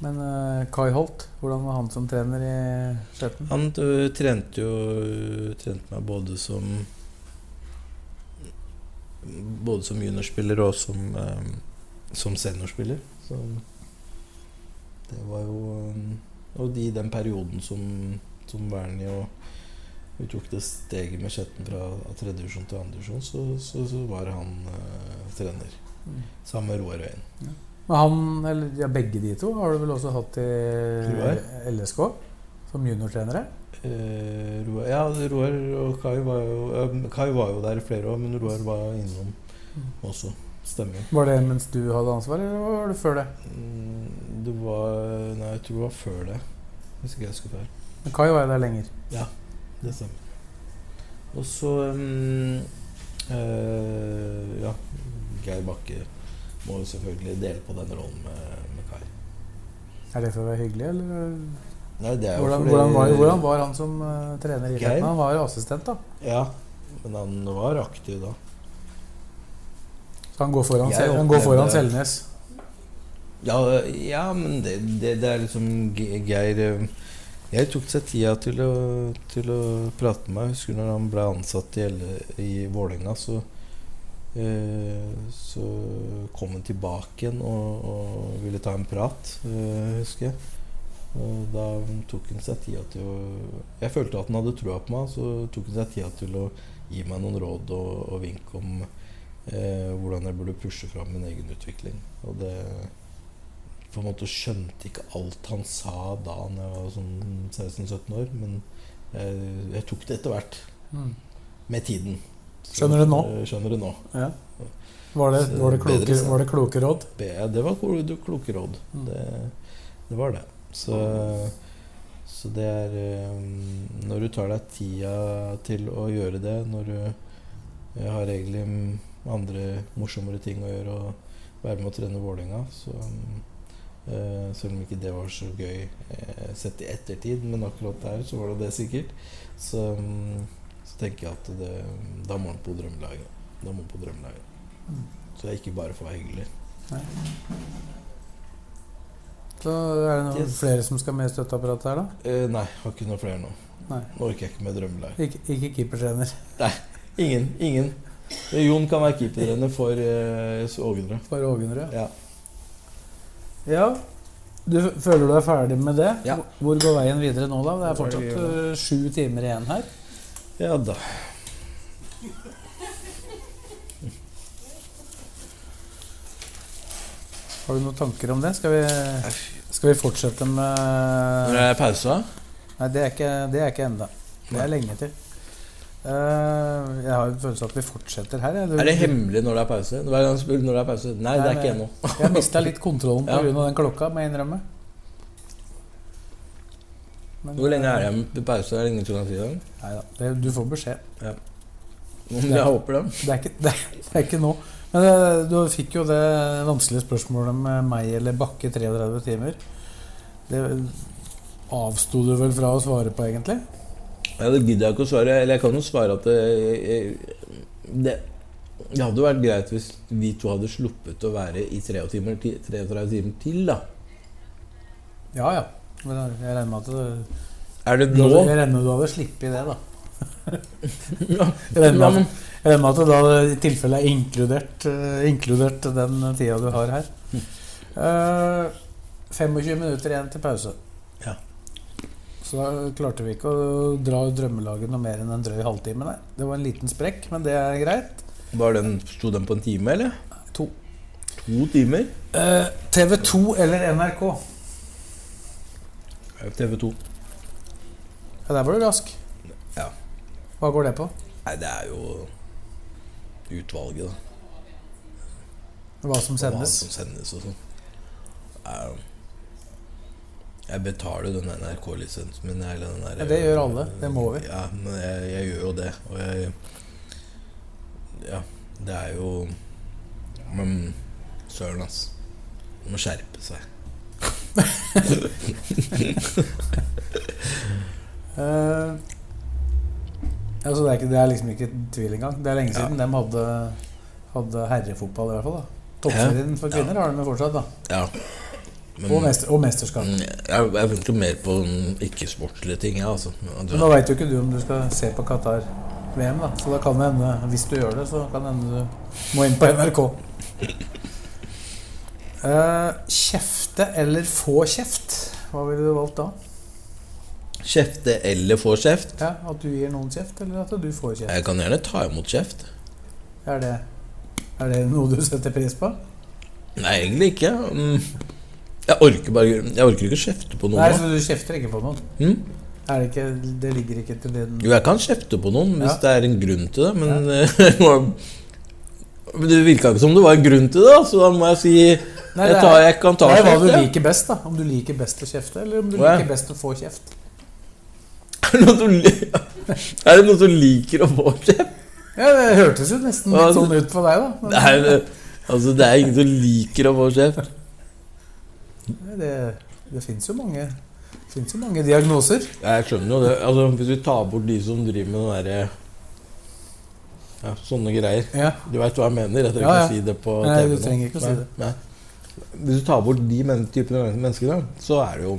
Men uh, Kai Holt, hvordan var han som trener i Skjetten? Han ø, trente jo Trente meg både som Både som juniorspiller og som, ø, som seniorspiller. Så det var jo Og i den perioden som, som Bernie og vi tok det steget med Skjetten fra tredjedivisjon til andredivisjon, så, så, så var han ø, trener. Mm. Sammen med Roar Øyen. Men han, eller ja, begge de to, har du vel også hatt i Roar? LSK? Som juniortrenere? Eh, Roar, ja, Roar og Kai var jo eh, Kai var jo der i flere år, men Roar var innom også. Stemmer. Var det mens du hadde ansvar, eller var det før det? Mm, Det var Nei, jeg tror det var før det. Hvis ikke jeg husker feil. Men Kai var jo der lenger. Ja, Det stemmer. Og så um, eh, Ja, Geir Bakke må jo selvfølgelig dele på den rollen med, med Kai. Er det for å være hyggelig, eller? Nei, er Hvordan, fordi hvordan, var, hvordan var han som uh, trener i Geir? Han var assistent, da. Ja, men han var aktiv da. Så han går foran, Jeg han går foran Selnes. Ja, ja men det, det, det er liksom Geir eh, Jeg tok seg tida til å, til å prate med meg. Husker når han ble ansatt i, i Vålerenga, så Så kom han tilbake igjen og, og ville ta en prat, eh, husker jeg. Og da tok han seg tida til å Jeg følte at han hadde trua på meg, så tok han seg tida til å gi meg noen råd og, og vink om eh, hvordan jeg burde pushe fram min egen utvikling. Og det på en måte skjønte ikke alt han sa da når jeg var sånn 16-17 år, men jeg, jeg tok det etter hvert. Mm. Med tiden. Skjønner det nå? Skjønner det nå. Ja. Var, det, var, det kloke, var det kloke råd? Det, var kloke råd. Mm. Det, det var det. Så, så det er um, Når du tar deg tida til å gjøre det, når du har egentlig mm, andre morsommere ting å gjøre, og være med å trene Vålerenga, så eh, Selv om ikke det var så gøy eh, sett i ettertid, men akkurat der så var det det sikkert. Så, um, så tenker jeg at det, da må man på drømmelaget. Da må man på drømmelaget. Mm. Så det er ikke bare for å være hyggelig. Så er det noen Yes. flere som skal med i støtteapparatet her, da? Eh, nei, har ikke noen flere nå. Nei. Nå orker jeg ikke med drømmelag. Ikke, ikke keepertrener Ingen. ingen Eh, Jon kan være keepertrener for uh, Ågendre. for Ågenrød. Ja. Ja. Du føler du er ferdig med det? Ja. Hvor går veien videre nå, da? Det er fortsatt eh, sju timer igjen her. Ja da. Har du noen tanker om det? Skal vi, skal vi fortsette med Når det er pause? Nei, det er ikke, det er ikke enda. Det er lenge til. Uh, jeg har en følelse av at vi fortsetter her. Du- Er det hemmelig når det er pause? Hver gang spør når det er pause Nei, det er ikke ennå. Jeg mista litt kontrollen Ja. pga. av den klokka, må jeg innrømme. Men, Hvor lenge er det igjen til pause? Er det ingen som kan si det? Neida, det? Du får beskjed. Men Jeg håper det. Det er ikke, det, det er ikke nå. Men det, du fikk jo det vanskelige spørsmålet med meg eller Bakke 33 timer. Det avsto du vel fra å svare på, egentlig? Ja, Det gidder jeg ikke å svare. Eller jeg kan jo svare at det, det, det hadde vært greit hvis vi to hadde sluppet å være i 33 timer, 33 timer til, da. Ja ja. Men jeg regner med at du, Er det nå? jeg regner med du hadde sluppet det, da. Jeg regner med at, du da i tilfelle er inkludert, uh, inkludert den tida du har her. Uh, 25 minutter igjen til pause. Ja. Så da klarte vi ikke å dra drømmelaget noe mer enn en drøy halvtime. Nei. Det var en liten sprekk, men det er greit. var den, Sto den på en time, eller? To. To timer? TV 2 eller NRK? TV 2. Ja, der var du rask. Ja. Hva går det på? Nei, det er jo utvalget, da. Hva som sendes? Hva som sendes og sånn. Jeg betaler den NRK-lisensen min. Eller den der, Ja, det gjør alle. Det må vi. Ja, men jeg, jeg gjør jo det. Og jeg Ja, det er jo Men søren, ass. Man må skjerpe seg. Eh, altså det, er ikke, det er liksom ikke tvil engang. Det er lenge siden de hadde, hadde herrefotball, i hvert fall. da Toppserien for kvinner har de jo fortsatt. da Ja. Men, Og, mester, og mesterskap. Mm, jeg, jeg venter mer på ikke-sportslige ting, Ja, altså. Men nå veit jo ikke du om du skal se på Qatar-VM, da så da kan det hende, hvis du gjør det, så kan det hende du må inn på NRK. Eh, kjefte eller få kjeft? Hva ville du valgt da? Kjefte eller få kjeft? Ja, At du gir noen kjeft, eller at du får kjeft? Jeg kan gjerne ta imot kjeft. Er det, er det noe du setter pris på? Nei, egentlig ikke. Mm, Jeg orker bare Jeg orker ikke å kjefte på noen. Nei, så du kjefter ikke på noen? Mm? Er det, ikke, det ligger ikke til din Jo, jeg kan kjefte på noen hvis Ja. det er en grunn til det, men Men Det virka ikke som det var en grunn til det, så da må jeg si Nei, jeg, tar, jeg kan ta Det er hva du liker best, da. Om du liker best å kjefte, eller om du ja. liker best å få kjeft. Er det noen som Er liker å få kjeft? Ja, Det hørtes jo nesten litt sånn ut på deg, da. Nei, Det altså, det er ingen som liker å få kjeft. det, det fins jo mange Det finnes jo mange diagnoser. Jeg skjønner jo det. Altså, hvis vi tar bort de som driver med den derre ja, Sånne greier. Ja. Du veit hva jeg mener? Jeg trenger ikke å si det på Nei, TV. du trenger ikke å si det. Nei. Hvis du tar bort de men typene mennesker, da, så er det jo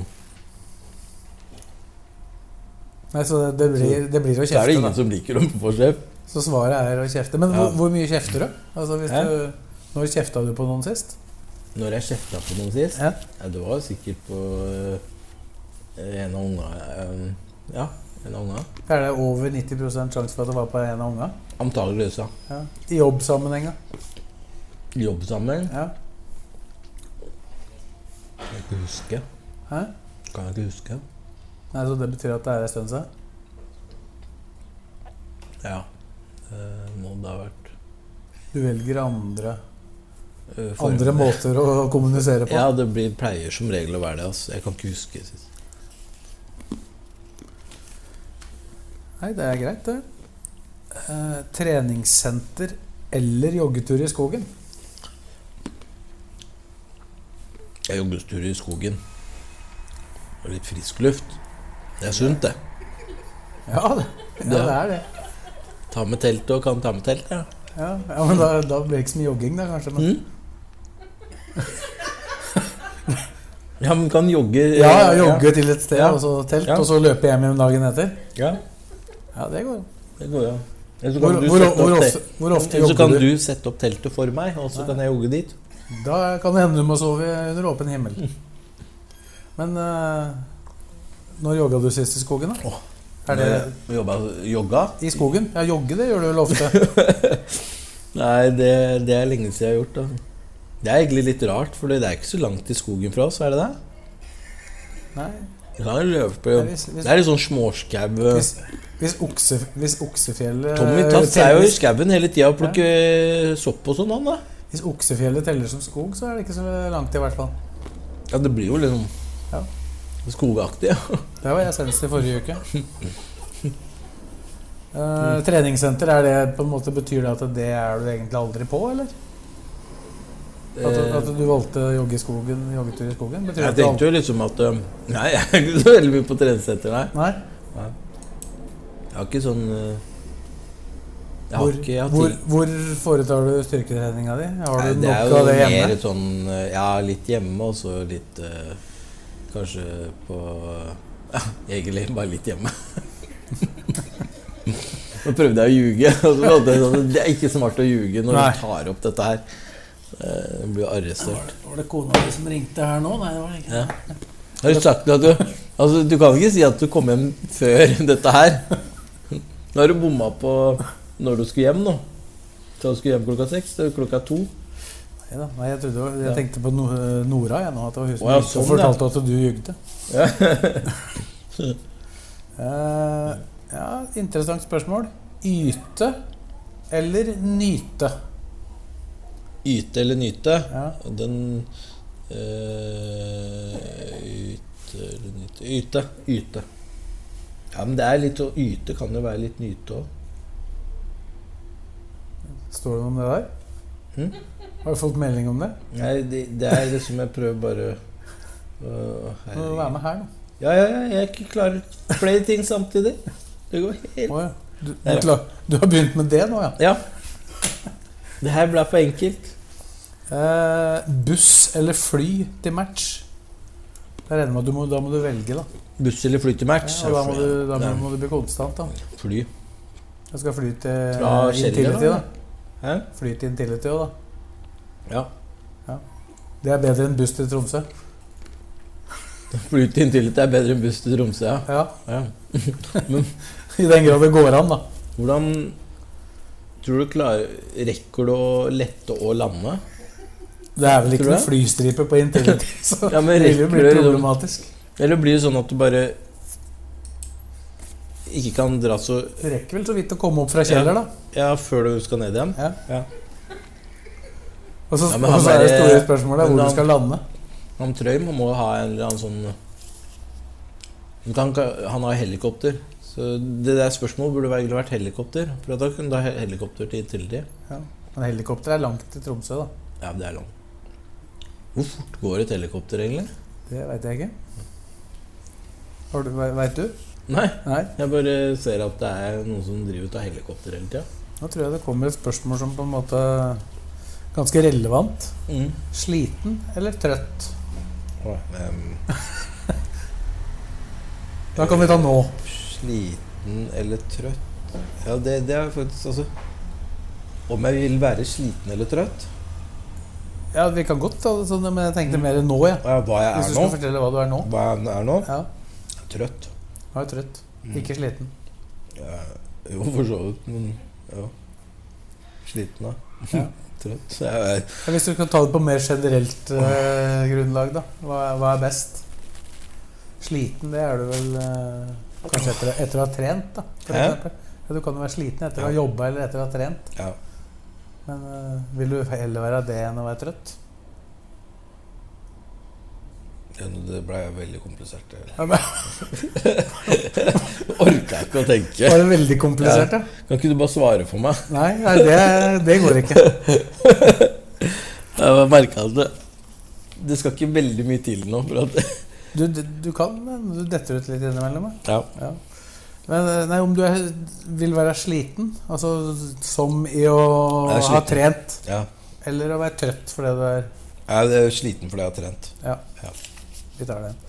Nei, så det, det, blir, det blir å Så er det ingen da. som liker å få kjeft. Så svaret er å kjefte. Men hvor, hvor mye kjefter du? Altså, du når kjefta du på noen sist? Når jeg kjefta på noen sist Ja. Det var sikkert på øh, en av ungene øh, Ja, en av unga. Er det over 90% sjanse for at det var på en av unga? Antakeligvis, ja. Ja. I jobbsammenheng, da? I Jobbsammenheng. Ja. Kan jeg ikke huske. Hæ? Kan jeg ikke huske. Nei, Så det betyr at det er en stund siden? Ja. Det må det ha vært. Du velger andre, øh, andre måter å kommunisere på? Ja, det blir, pleier som regel å være det. Altså. Jeg kan ikke huske sist. Nei, det er greit, det. Eh, treningssenter eller joggetur i skogen? Jeg joggetur i skogen. Og litt frisk luft. Det er sunt, det. Ja, det, ja, det er det. Ta med teltet og kan ta med telt, ja. Ja, ja men da, da blir det ikke så mye jogging, da, kanskje. Men, Mm. Ja, men kan jogge ja, ja, jogge til et sted, og så telt, og så løpe hjem igjen dagen etter. Ja, Ja, det går jo. det går jo. Eller så Hvor, du hvor, sette hvor, ofte, te- hvor ofte Eller så kan du? du sette opp teltet for meg, og så kan jeg jogge dit. Da kan det hende du må sove under åpen himmel. Men uh, når jogga du sist i skogen, da? Er det Jobba, jogga? i skogen? Ja, jogge det gjør du vel ofte. Nei, det, det er lenge siden jeg har gjort. Da. Det er egentlig litt rart, for det er ikke så langt i skogen fra oss, er det det? Nei. Hvis- hvis- Det er litt sånn småskau. Hvis, hvis, okse, hvis oksefjellet Tommy Tass er jo i skauen hele tida og plukker sopp og sånn, han da. Hvis oksefjellet teller som skog, så er det ikke så langt, i hvert fall. Ja, det blir jo liksom Ja. skogaktig. Ja. Der var jeg senest i forrige uke. uh, treningssenter, er det på en måte betyr det at det er du egentlig aldri på, eller? At, at du valgte å jogge i skogen, joggetur i skogen? Betyr Jeg tenkte jo liksom at Nei, jeg er ikke så veldig mye på treningssenter, nei. nei. Nei? Jeg har ikke sånn øh, Jeg har Hvor, ikke jeg har hvor, hvor foretar du styrketreninga di? Har Nei, du det nok av det hjemme? mer sånn øh, Ja, litt hjemme, og så litt uh, Kanskje på Ja, egentlig bare litt hjemme. Nå prøvde jeg å ljuge. Det er ikke smart å ljuge når Nei. du tar opp dette her. Eh, blir arrestert. Var det kona di som ringte her nå? Nei, det var ikke. Ja. Har du sagt at du Altså, du kan ikke si at du kom hjem før dette her. Nå har du bomma på når du skulle hjem nå. Så du skulle hjem klokka seks. Det er klokka to. Nei, da. Nei, jeg, trodde, jeg Ja. tenkte på no Nora, jeg nå. At det var hun som, Å, ja, sånn, fortalte at du jugde. Ja. uh, ja, interessant spørsmål. Yte eller nyte? Yte eller nyte? Ja. Den øh, Yte eller nyte Yte. Yte. Ja, men det er litt å yte kan jo være litt nyte òg. Står det noe om det der? Hm? Har du fått melding om det? Nei, det, det er liksom Jeg prøver bare Å, Må du være med her, nå. Ja, ja, ja, jeg klarer flere ting samtidig. Det går helt oh, ja. du, du, du har begynt med det nå, ja? Ja. Det her ble for enkelt. Uh, buss eller fly til match? Jeg regner med at du må, da må du velge, da. Buss eller fly til match? Ja, og da må du, da må, må du bli konstant, da. Fly. Jeg skal fly til Fra Intility, da? da. Hæ? Fly til Intility òg, da. Ja. Det er bedre enn buss til Tromsø. Fly til Intility er bedre enn buss til Tromsø, ja. Ja, ja. I den grad det går an, da. Hvordan tror du klarer Rekker du å lette og lande? Det er vel ikke noen flystripe på Intility, så Ja, men det vil jo bli liksom- problematisk. Eller blir det sånn at du bare ikke kan dra så Du rekker vel så vidt å komme opp fra Kjeller, da. Ja, før du skal ned igjen? Ja. Ja. Og så, Ja, er det store spørsmålet hvor han- du skal lande. Han Trøim må ha en eller annen sånn han, kan Han har helikopter. Så det der spørsmålet burde egentlig vært helikopter. For da kunne du ha he- helikopter til Intility. Men helikopter er langt til Tromsø, da. Ja, det er langt. Hvor fort går et helikopter, egentlig? Det veit jeg ikke. Har du, Veit du? Nei, Nei. jeg bare ser at det er noen som driver ut av helikopter hele tida. Nå tror jeg det kommer et spørsmål som på en måte ganske relevant. Mm. Sliten eller trøtt? Da kan vi ta nå. Sliten eller trøtt? Ja, det, det er faktisk altså Om jeg vil være sliten eller trøtt? Ja, Vi kan godt ta det sånn, men jeg tenkte mer nå, ja. Ja, hva jeg er Hvis du nå? skal fortelle hva du er nå. Hva jeg er nå? Ja, Trøtt. Ja, trøtt. Mm. Ikke sliten. Ja, jo, for så vidt, men ja. Sliten, da. Ja. Trøtt. Jeg Hvis du kan ta det på mer generelt eh, grunnlag, da. Hva, hva er best? Sliten, det er du vel eh, kanskje etter, etter å ha trent, da. For eksempel. du kan jo være sliten etter å ha jobba eller etter å ha trent. Ja. Men eh, vil du heller være det enn å være trøtt? Det ble veldig komplisert. Det Ja, orka ikke å tenke. var det veldig komplisert, ja? Kan ikke du bare svare for meg? Nei, nei det, det går ikke. Jeg merka at det, det skal ikke veldig mye til nå for at Du, du, du kan, men du detter ut litt innimellom. ja. Ja. Men eh, nei, om du er, vil være sliten, altså som i å ha trent, ja. eller å være trøtt fordi du er Jeg er sliten fordi jeg har trent. Ja, Ja. vi tar den.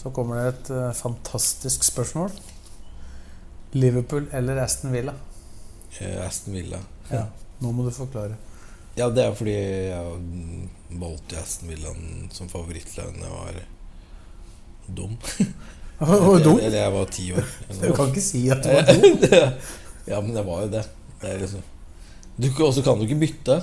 Så kommer det et uh, fantastisk spørsmål. Liverpool eller Aston Villa? Eh, Aston Villa. Ja. Nå må du forklare. Ja, det er fordi jeg valgte Aston Villa som favorittlag da jeg var dum. Og dum? Eller jeg var ti år. Du kan ikke si at du var dum. ja, men jeg var jo det. det liksom. du, Og så kan du ikke bytte.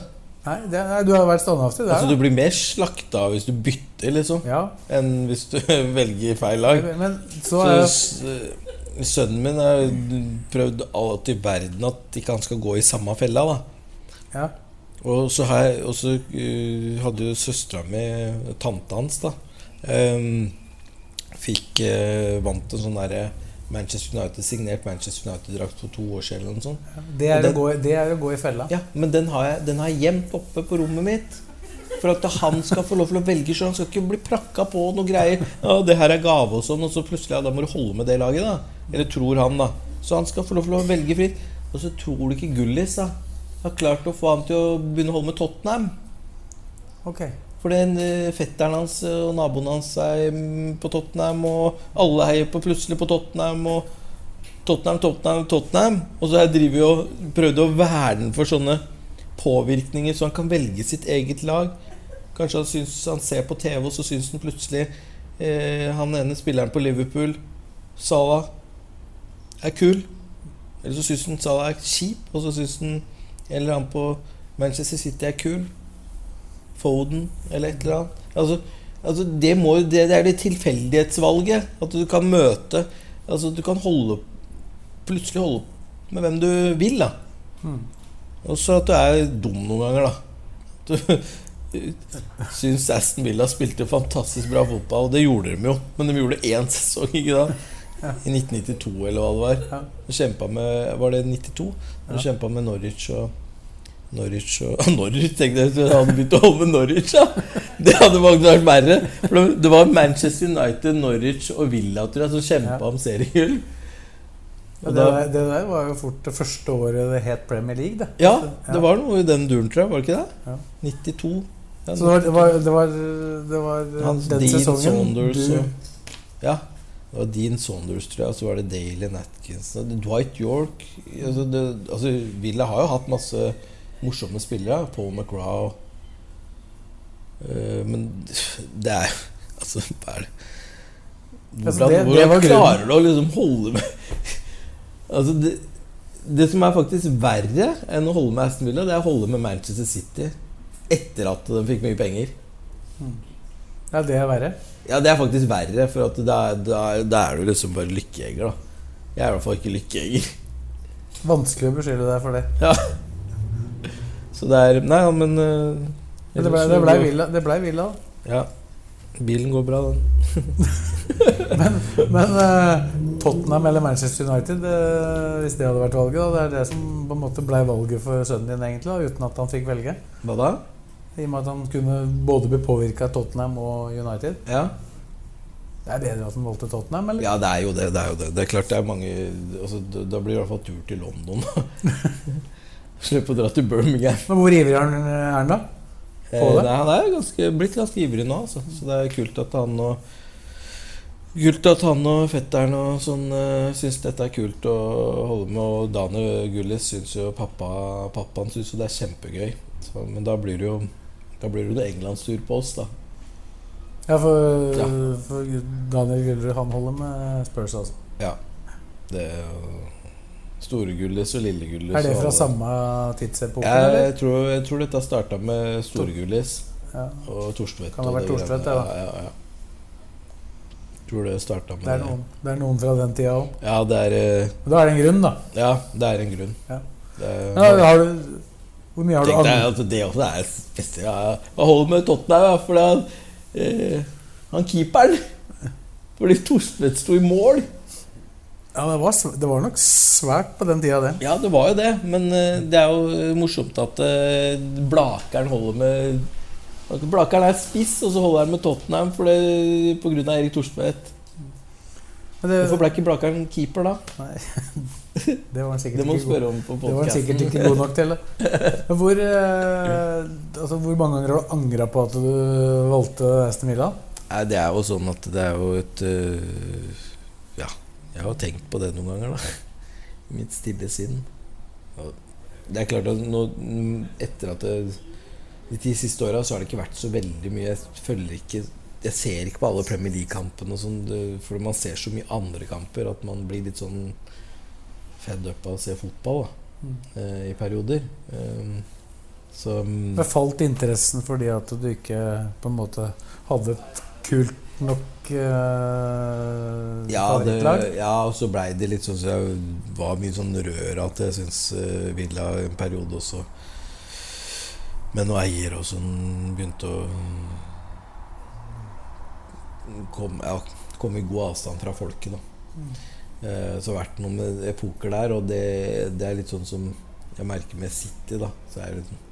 Nei, det, du har vært standhaftig Altså, der. du blir mer slakta hvis du bytter, liksom, Ja, enn hvis du velger feil lag. men så Så eh, sønnen min har prøvd alt i verden at ikke han skal gå i samme fella. da ja. Og så her, og så, uh, hadde jo søstera mi, tanta hans, da em, Fikk eh, vant en sånn derre Manchester United signert Manchester United-drakt for to år siden. Eller noe sånt. Det, er den, gå, det er å gå i fella. Ja, Men den har jeg, den har jeg gjemt oppe på rommet mitt. For at han skal få lov til å velge sjøl. Han skal ikke bli prakka på noe greier. Ja, 'Det her er gave', og sånn, og så plutselig ja, da må du holde med det laget. da Eller tror han, da. Så han skal få lov til å velge fritt. Og så tror du ikke Gullis da har klart å få han til å begynne å holde med Tottenham. Ok. For eh, fetteren hans og naboen hans er mm, på Tottenham, og alle heier på plutselig på Tottenham. Og Tottenham, Tottenham, Tottenham. Og så har jeg driver og prøvd å verne for sånne påvirkninger, så han kan velge sitt eget lag. Kanskje han, syns, han ser på TV, og så syns han plutselig eh, han ene spilleren på Liverpool, Salah, er kul. Eller så syns han Salah er kjip, og så syns han eller annen på Manchester City er kul. Foden eller et eller annet. Altså, altså det, må, det, det er det tilfeldighetsvalget. At du kan møte Altså du kan holde Plutselig holde med hvem du vil, da. Og så at du er dum noen ganger, da. Du syns Aston Villa spilte fantastisk bra fotball. Og det gjorde de jo, men de gjorde én sesong, ikke da? I 1992, eller hva det var. Ja. De med Var det 92? De kjempa med Norwich og Norwich og Norwich, tenkte jeg. Jeg hadde begynt å holde med Norwich, ja. Det hadde vært verre. For det- var Manchester United, Norwich og Villa tror jeg, som kjempa Ja. om seriegull. Ja, det, der, det der var jo fort det første året det het Premier League. Det. Ja, det var noe i den duren, tror jeg. Var det ikke det? Ja. 92. Ja, Så det var, det var, det var, det var Hans den Dean sesongen Saunders du og Ja. Det var Dean Saunders, tror jeg, og så var det Daly Atkinson. Dwight York altså, det, altså, Villa har jo hatt masse morsomme spillere. Paul McGraw. uh, men det er Altså, hva er det Altså, Hvordan, det- det hvordan grunnen. klarer du å liksom holde med Altså, det, det som er faktisk verre enn å holde med Aston Villa, det er å holde med Manchester City etter at de fikk mye penger. Ja, det er verre. Ja, det er faktisk verre, for at da, da, da er du liksom bare lykkejeger, da. Jeg er i hvert fall ikke lykkejeger. Vanskelig å beskylde deg for det. Ja. Så det er Nei, ja, men uh, Det det ble, det ble Villa. Det ble Villa. Ja. Bilen går bra, den. Men eh, Tottenham eller Manchester United, eh, hvis det hadde vært valget, da, det er det som på en måte ble valget for sønnen din, egentlig, da, uten at han fikk velge. Hva da? I og med at han kunne både bli påvirka av Tottenham og United. Ja. Det er bedre at han valgte Tottenham, eller? ja, det er jo det. Det er jo det. Det er klart det er mange altså, da blir det i hvert fall tur til London. Slipp å dra til Birmingham. Men hvor ivrig er han, er han da? Eh, det? nei, han er ganske, blitt ganske ivrig nå, altså. så det er kult at han og Kult at han og fetteren og sånn uh, syns dette er kult å holde med. Og Daniel Gullis syns jo pappa Pappaen syns jo det er kjempegøy. Så, men da blir det jo Da blir det jo englandstur på oss, da. Ja, for, Ja. for Daniel Gullerud, han holder med Spurs, altså. Ja. Det er jo Store Gullis og Lillegullis. Er det fra samme tidsepoke, Jeg, tror, jeg tror dette starta med Storegullis Ja. og Torstvedt. Kan ha og vært det greiene. ja, ja, ja. Tror det starta med Det er noen, det er noen fra den tida òg. Ja, det er eh, Da er det en grunn, da. Ja, det er en grunn. Ja. Det er, Ja, har du, hvor mye har du angret at det også er spesielt. Ja, Jeg holder med Tottenham, for det, eh, han keeperen Fordi Torstvedt sto i mål. Ja, det var, det var nok svært på den tida, det. Ja, det var jo det, men eh, det er jo morsomt at eh, Blakeren holder med Blakeren er spiss, og så holder han med Tottenham for det, på grunn av Erik Thorstvedt. Det, Hvorfor ble ikke Blakeren keeper, da? det var han sikkert Det må du ikke god spørre om på det var han sikkert ikke god nok til. hvor, eh, altså, hvor mange ganger har du angra på at du valgte Aston Villa? Nei, det er jo sånn at det er jo et Ja, jeg har tenkt på det noen ganger, da. I mitt stille sinn. Det er klart at nå, mm, etter at det, de ti siste åra så har det ikke vært så veldig mye Jeg følger ikke jeg ser ikke på alle Premier League-kampene, og sånn, for man ser så mye andre kamper at man blir litt sånn fed up av å se fotball da, eh, i perioder. Um, så Men falt interessen fordi at du ikke på en måte hadde et kult nok uh, Ja, det, ja, og så blei det litt sånn så jeg var mye sånn rør at jeg syns uh, Villa en periode også med noen eiere og sånn begynte å komme ja, kom i god avstand fra folket, da. Eh, så det har vært noen epoker der, og det, det er litt sånn som jeg merker med City, da. Så er det sånn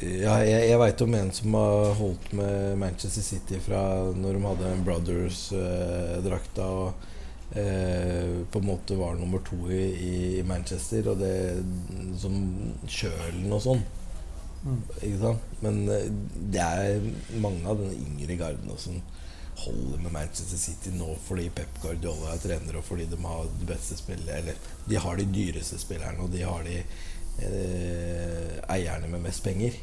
ja, jeg, jeg veit om en som har holdt med Manchester City fra når de hadde en Brothers-drakta og eh, på en måte var nummer to i, i Manchester, og det som kjølen og sånn. Ikke sant? Men eh, det er mange av den yngre garden som holder med Manchester City nå fordi Pep Guardiola er trener, og fordi de har de beste spillere Eller de har de dyreste spillerne, og de har de eh, eierne med mest penger.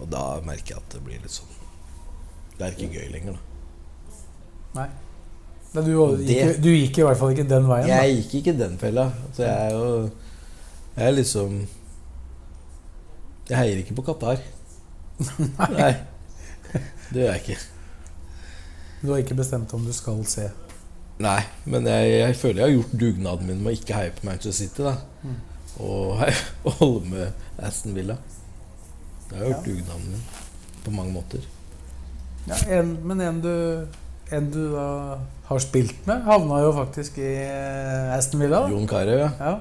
Og da merker jeg at det blir litt sånn Det er ikke gøy lenger, da. Nei. Men du, Det- gikk, du gikk i hvert fall ikke den veien. da. Jeg gikk ikke den fella. Så jeg er jo Jeg er liksom Jeg heier ikke på Qatar. Nei. Det gjør jeg ikke. Du har ikke bestemt om du skal se. Nei, men jeg, jeg føler jeg har gjort dugnaden min med å ikke heie på Manchester City. da Og, og holde med Aston Villa. Jeg har gjort dugnaden min på mange måter. Ja, en, men en du, en du da har spilt med, havna jo faktisk i eh, Aston Villa. Jon Carew, ja. Ja.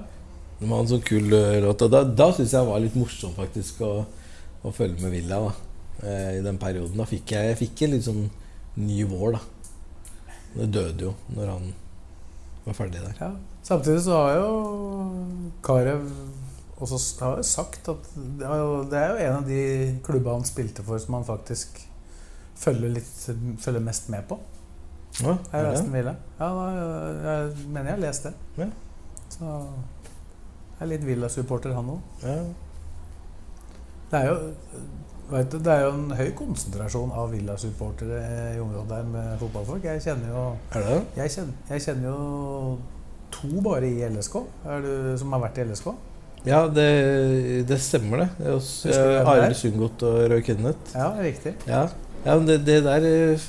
De har en sånn kul eh, låt. Og da, da syns jeg det var litt morsomt faktisk å, å følge med Villa da eh, i den perioden. Da fikk jeg, jeg fikk en litt sånn ny vår, da. Det døde jo når han var ferdig der. Ja. Samtidig så har jo Karev også så har jo sagt at det er jo, det er jo en av de klubba han spilte for som han faktisk følger, litt, følger mest med på. Ja, Er lest den Villa. Ja, jeg mener jeg har lest det. Ja. Så jeg er litt Villa-supporter, han òg. Ja. Det er jo du, det er jo en høy konsentrasjon av Villa-supportere i området der med fotballfolk. Jeg kjenner jo Er? Jeg kjenner, jeg kjenner jo to bare i LSK er du, som har vært i LSK. Ja, det, det stemmer, det. er? Arild Sundgodt og Roy Kenneth. Ja, riktig. Ja, ja men det, det der eh,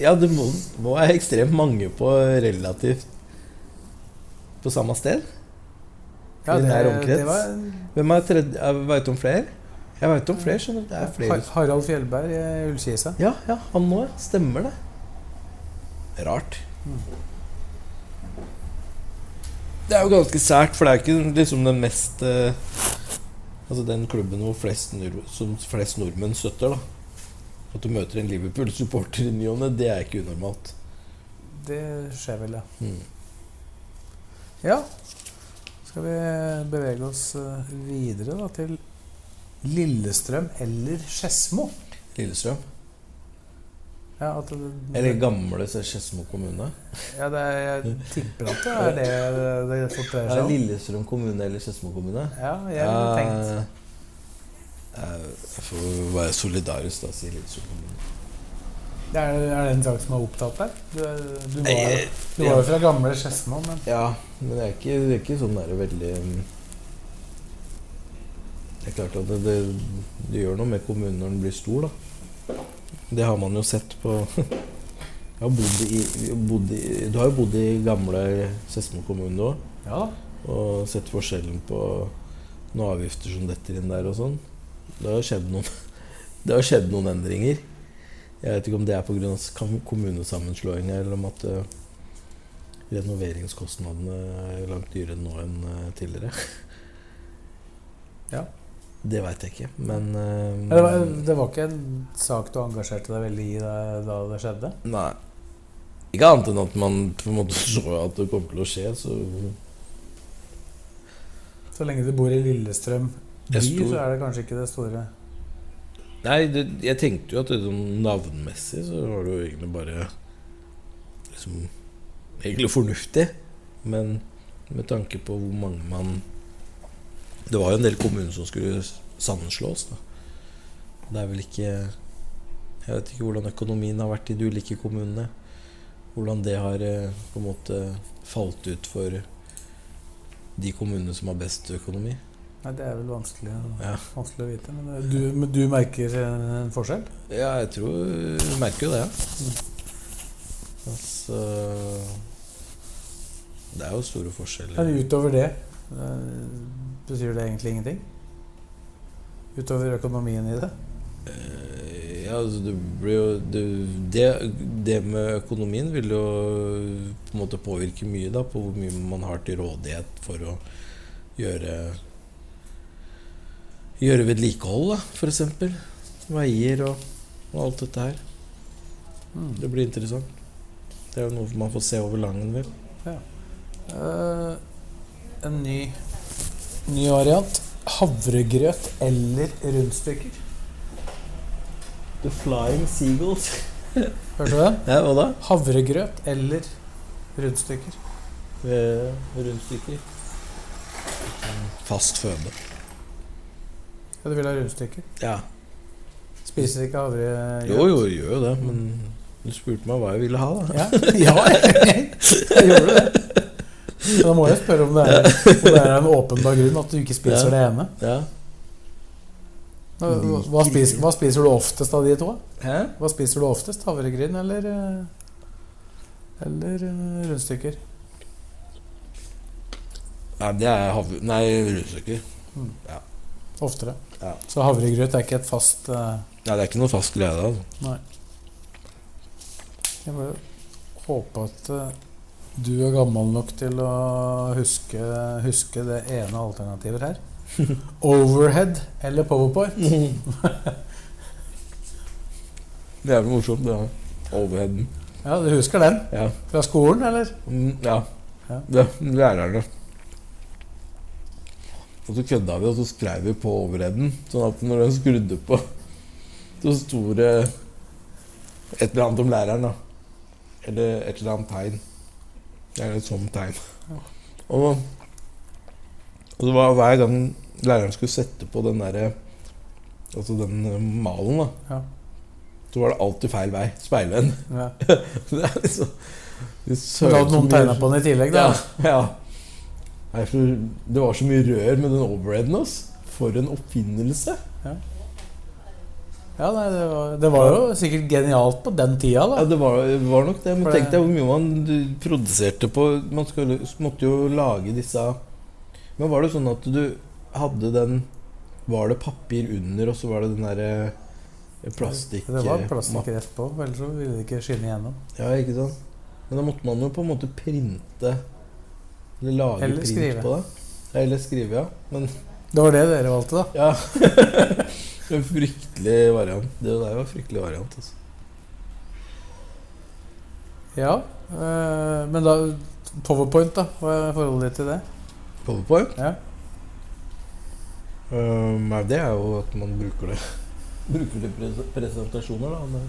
Ja, det må, må være ekstremt mange på relativt På samme sted. Ja, det, det var Hvem er tredje Veit du om flere? Jeg veit om flere. skjønner du. Det er flere. Harald Fjellberg i Ullkisa. Ja, ja, han òg. Stemmer det. Rart. Det er jo ganske sært, for det er ikke liksom den mest eh, Altså den klubben hvor flest, som flest nordmenn støtter, da. At du møter en Liverpool-supporter i ny og ne, det er ikke unormalt. Det skjer vel, ja. Mm. Ja. Skal vi bevege oss eh, videre da til Lillestrøm eller Skedsmo? Lillestrøm. Ja, det, Eller gamle Skedsmo kommune. ja, det jeg tipper at det er det det fort dreier Er seg om. Lillestrøm kommune eller Skedsmo kommune? Ja, jeg har tenkt eh, Jeg får være solidarisk, da, si Lillestrøm kommune. er, er det en sak som har opptatt deg? Du, du, var, du var jo fra gamle Skedsmo, men Ja, men det er ikke, det er ikke sånn der veldig um, Det er klart at det, det, det gjør noe med kommunen når den blir stor, da. Det har man jo sett på har i, i Du har jo bodd i gamle Skedsmo kommune òg, ja og sett forskjellen på noen avgifter som detter inn der og sånn. Det har skjedd noen Det har skjedd noen endringer. Jeg vet ikke om det er pga. kommunesammenslåinga, eller om at eh, renoveringskostnadene er langt dyrere nå enn eh, tidligere. Ja. Det veit jeg ikke, men uh, Det var, det var ikke en sak du engasjerte deg veldig i da, da det skjedde? Nei. Ikke annet enn at man på en måte så at det kom til å skje, så Så lenge du bor i Lillestrøm by, så er det kanskje ikke det store Nei, det, jeg tenkte jo at det, sånn navnmessig så var det jo egentlig bare liksom Egentlig fornuftig. Men med tanke på hvor mange man Det var jo en del kommuner som skulle sammenslås. da Det er vel ikke Jeg vet ikke hvordan økonomien har vært i de ulike kommunene. Hvordan det har eh, på en måte falt ut for de kommunene som har best økonomi. Nei, Det er vel vanskelig, Ja. vanskelig å vite. Men du, men du merker eh, en forskjell? Ja, jeg tror jeg merker jo det. Altså Det er jo store forskjeller. Men utover det, eh, betyr det egentlig ingenting? Utover økonomien i det? Eh, Ja, altså det blir jo det, det, det med økonomien vil jo på en måte påvirke mye da på hvor mye man har til rådighet for å gjøre Gjøre vedlikehold, da, eksempel. Veier og, og alt dette her. Det blir interessant. Det er jo noe man får se over langen, vel. Uh, en ny, ny variant. Havregrøt eller rundstykker. The Flying Seagulls. Hørte du det? Ja, hva da? Havregrøt eller rundstykker. Ved rundstykker. Fast føde. Ja, du vil ha rundstykker? Ja. Spiser ikke havregrøt? Jo, jo, jeg gjør jo det, men du spurte meg hva jeg ville ha, da. Ja, ja jeg gjorde det. Så da må jeg spørre om det er, om det er en åpenbar grunn at du ikke spiser Ja. det ene. Ja. Hva, spiser, hva spiser du oftest av de to? Hæ? Hva spiser du oftest? Havregryn eller eh, Eller eh, rundstykker? Nei, det er hav... Nei, rundstykker. Oftere. Ja. Så havregrøt er ikke et fast uh... Nei, det er ikke noe fast glede. Altså. Nei. Jeg bare håper at eh, du er gammel nok til å huske, huske det ene alternativet her. Overhead eller powerpoint? Det er vel morsomt, det. Ja. Overheaden. Ja, du husker den? Ja. Fra skolen, eller? Mm, ja. Ja. Det, lærerne. Og så kødda vi, og så skrev vi på overheaden. Sånn at når den skrudde på, så sto det et eller annet om læreren, da. Eller et eller annet tegn. Eller et sånt tegn. Og, og det var hver gang læreren skulle sette på den derre Altså den eh, malen, da. Ja. Så var det alltid feil vei. Speilvenn. Ja. det er liksom det Så da hadde noen tegna på den i tillegg, da? Ja. ja. Det var så mye rør med den overheaden. For en oppfinnelse. Ja, nei, det, var, det var jo sikkert genialt på den tida, Da. Ja, det var, var nok det. Men tenk deg hvor mye man produserte på Man skulle, måtte jo lage disse Men var det sånn at du hadde den Var det papir under, og så var det den derre plastikk Det var plastikk rett på, ellers så ville det ikke skinne igjennom. Ja, ikke sant? Men da måtte man jo på en måte printe Eller lage Eller print skrive. på det. Eller skrive, ja. Men Det var det dere valgte, da. ja. en fryktelig variant. Det der var en fryktelig variant. Altså. Ja, øh, Men da Powerpoint, da? Hva er forholdet ditt til det? Powerpoint? Ja. Um, det er jo at man bruker det Bruker det i presentasjoner, da.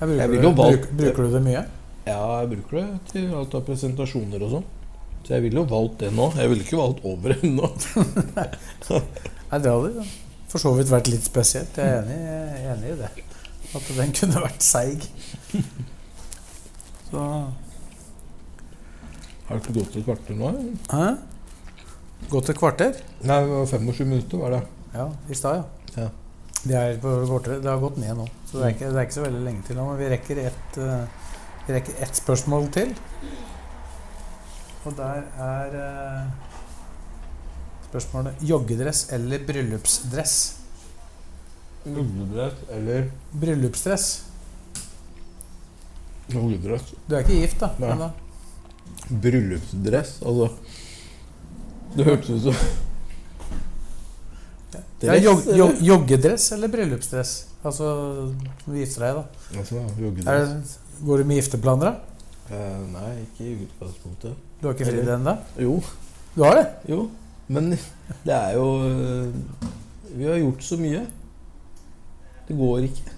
Jeg bruker, Jeg du, jo valgt- bruk, bruker du det mye? ja, jeg bruker det til alt av presentasjoner og sånn. Så jeg ville jo valgt det nå. Jeg ville ikke valgt over ennå. Nei, det hadde for så vidt vært litt spesielt. Jeg er enig, jeg er enig i det. At den kunne vært seig. Så Har det ikke gått et kvarter nå? Hæ? Gått et kvarter? Nei, det var 25 minutter, var det. Ja, i stad, ja. Ja. Det, er det har gått ned nå, så det er ikke, det er ikke så veldig lenge til nå. Men vi rekker ett uh, et spørsmål til. Og der er eh, spørsmålet joggedress eller bryllupsdress? Joggedress eller Bryllupsdress. joggedress. Du er ikke gift, da? Nei. Men da Bryllupsdress, altså. Det hørtes ut som ja, jog, jog, joggedress eller bryllupsdress? Altså du gifter deg, da. Altså, Er joggedress. det, går du med gifteplaner, da? Eh, nei, ikke i utgangspunktet. Du har ikke fridd ennå? Jo, Du har det? jo. Men det er jo Vi har gjort så mye. Det går ikke.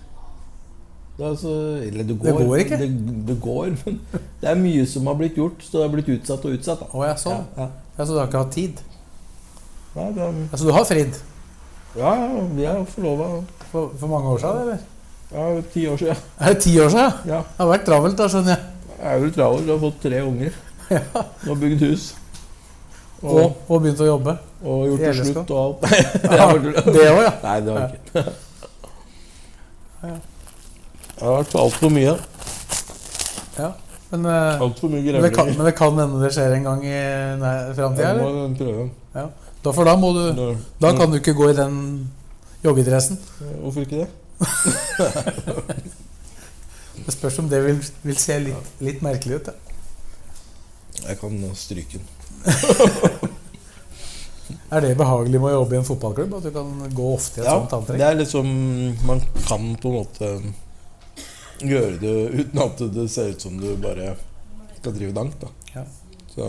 Det er altså Eller det går. Det går ikke? Det, det går, men det er mye som har blitt gjort, så det har blitt utsatt og utsatt. Å jeg sånn. Ja, Ja, så du har ikke hatt tid? Nei, det er, Altså, du har fridd? ja, ja, vi har forlova. For, for mange år siden, eller? Ja, ti år siden. Er det ti år siden? Ja. Det har vært travelt, da, skjønner jeg. Jeg er vel travel. Du har fått tre unger. Ja. Du har bygd hus. Og, Og, og begynt å jobbe. og gjort det slutt og alt. Det òg, ja. Nei, det var jeg ja. Det har vært altfor mye. ja. Men, alt for mye men, det kan, men det kan hende det skjer en gang i framtida? Ja. Da, for da, må du, da kan du ikke gå i den joggedressen. Hvorfor ikke det? Det spørs om det vil, vil se litt, litt merkelig ut. Ja. Jeg kan stryke den. Er det behagelig med å jobbe i en fotballklubb? At du kan gå ofte i et Ja, sånt antrekk? det er liksom Man kan på en måte gjøre det uten at det ser ut som du bare skal drive dank. da Ja. Så,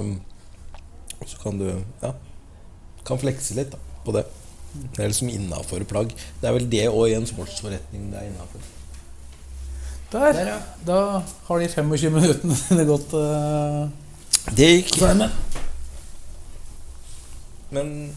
så kan du ja, kan flekse litt da, på det. Det er liksom innafor plagg. Det er vel det òg i en sportsforretning det er innafor. Der. Der, ja. Da har de 25 minuttene dine gått uh, Det gikk. Men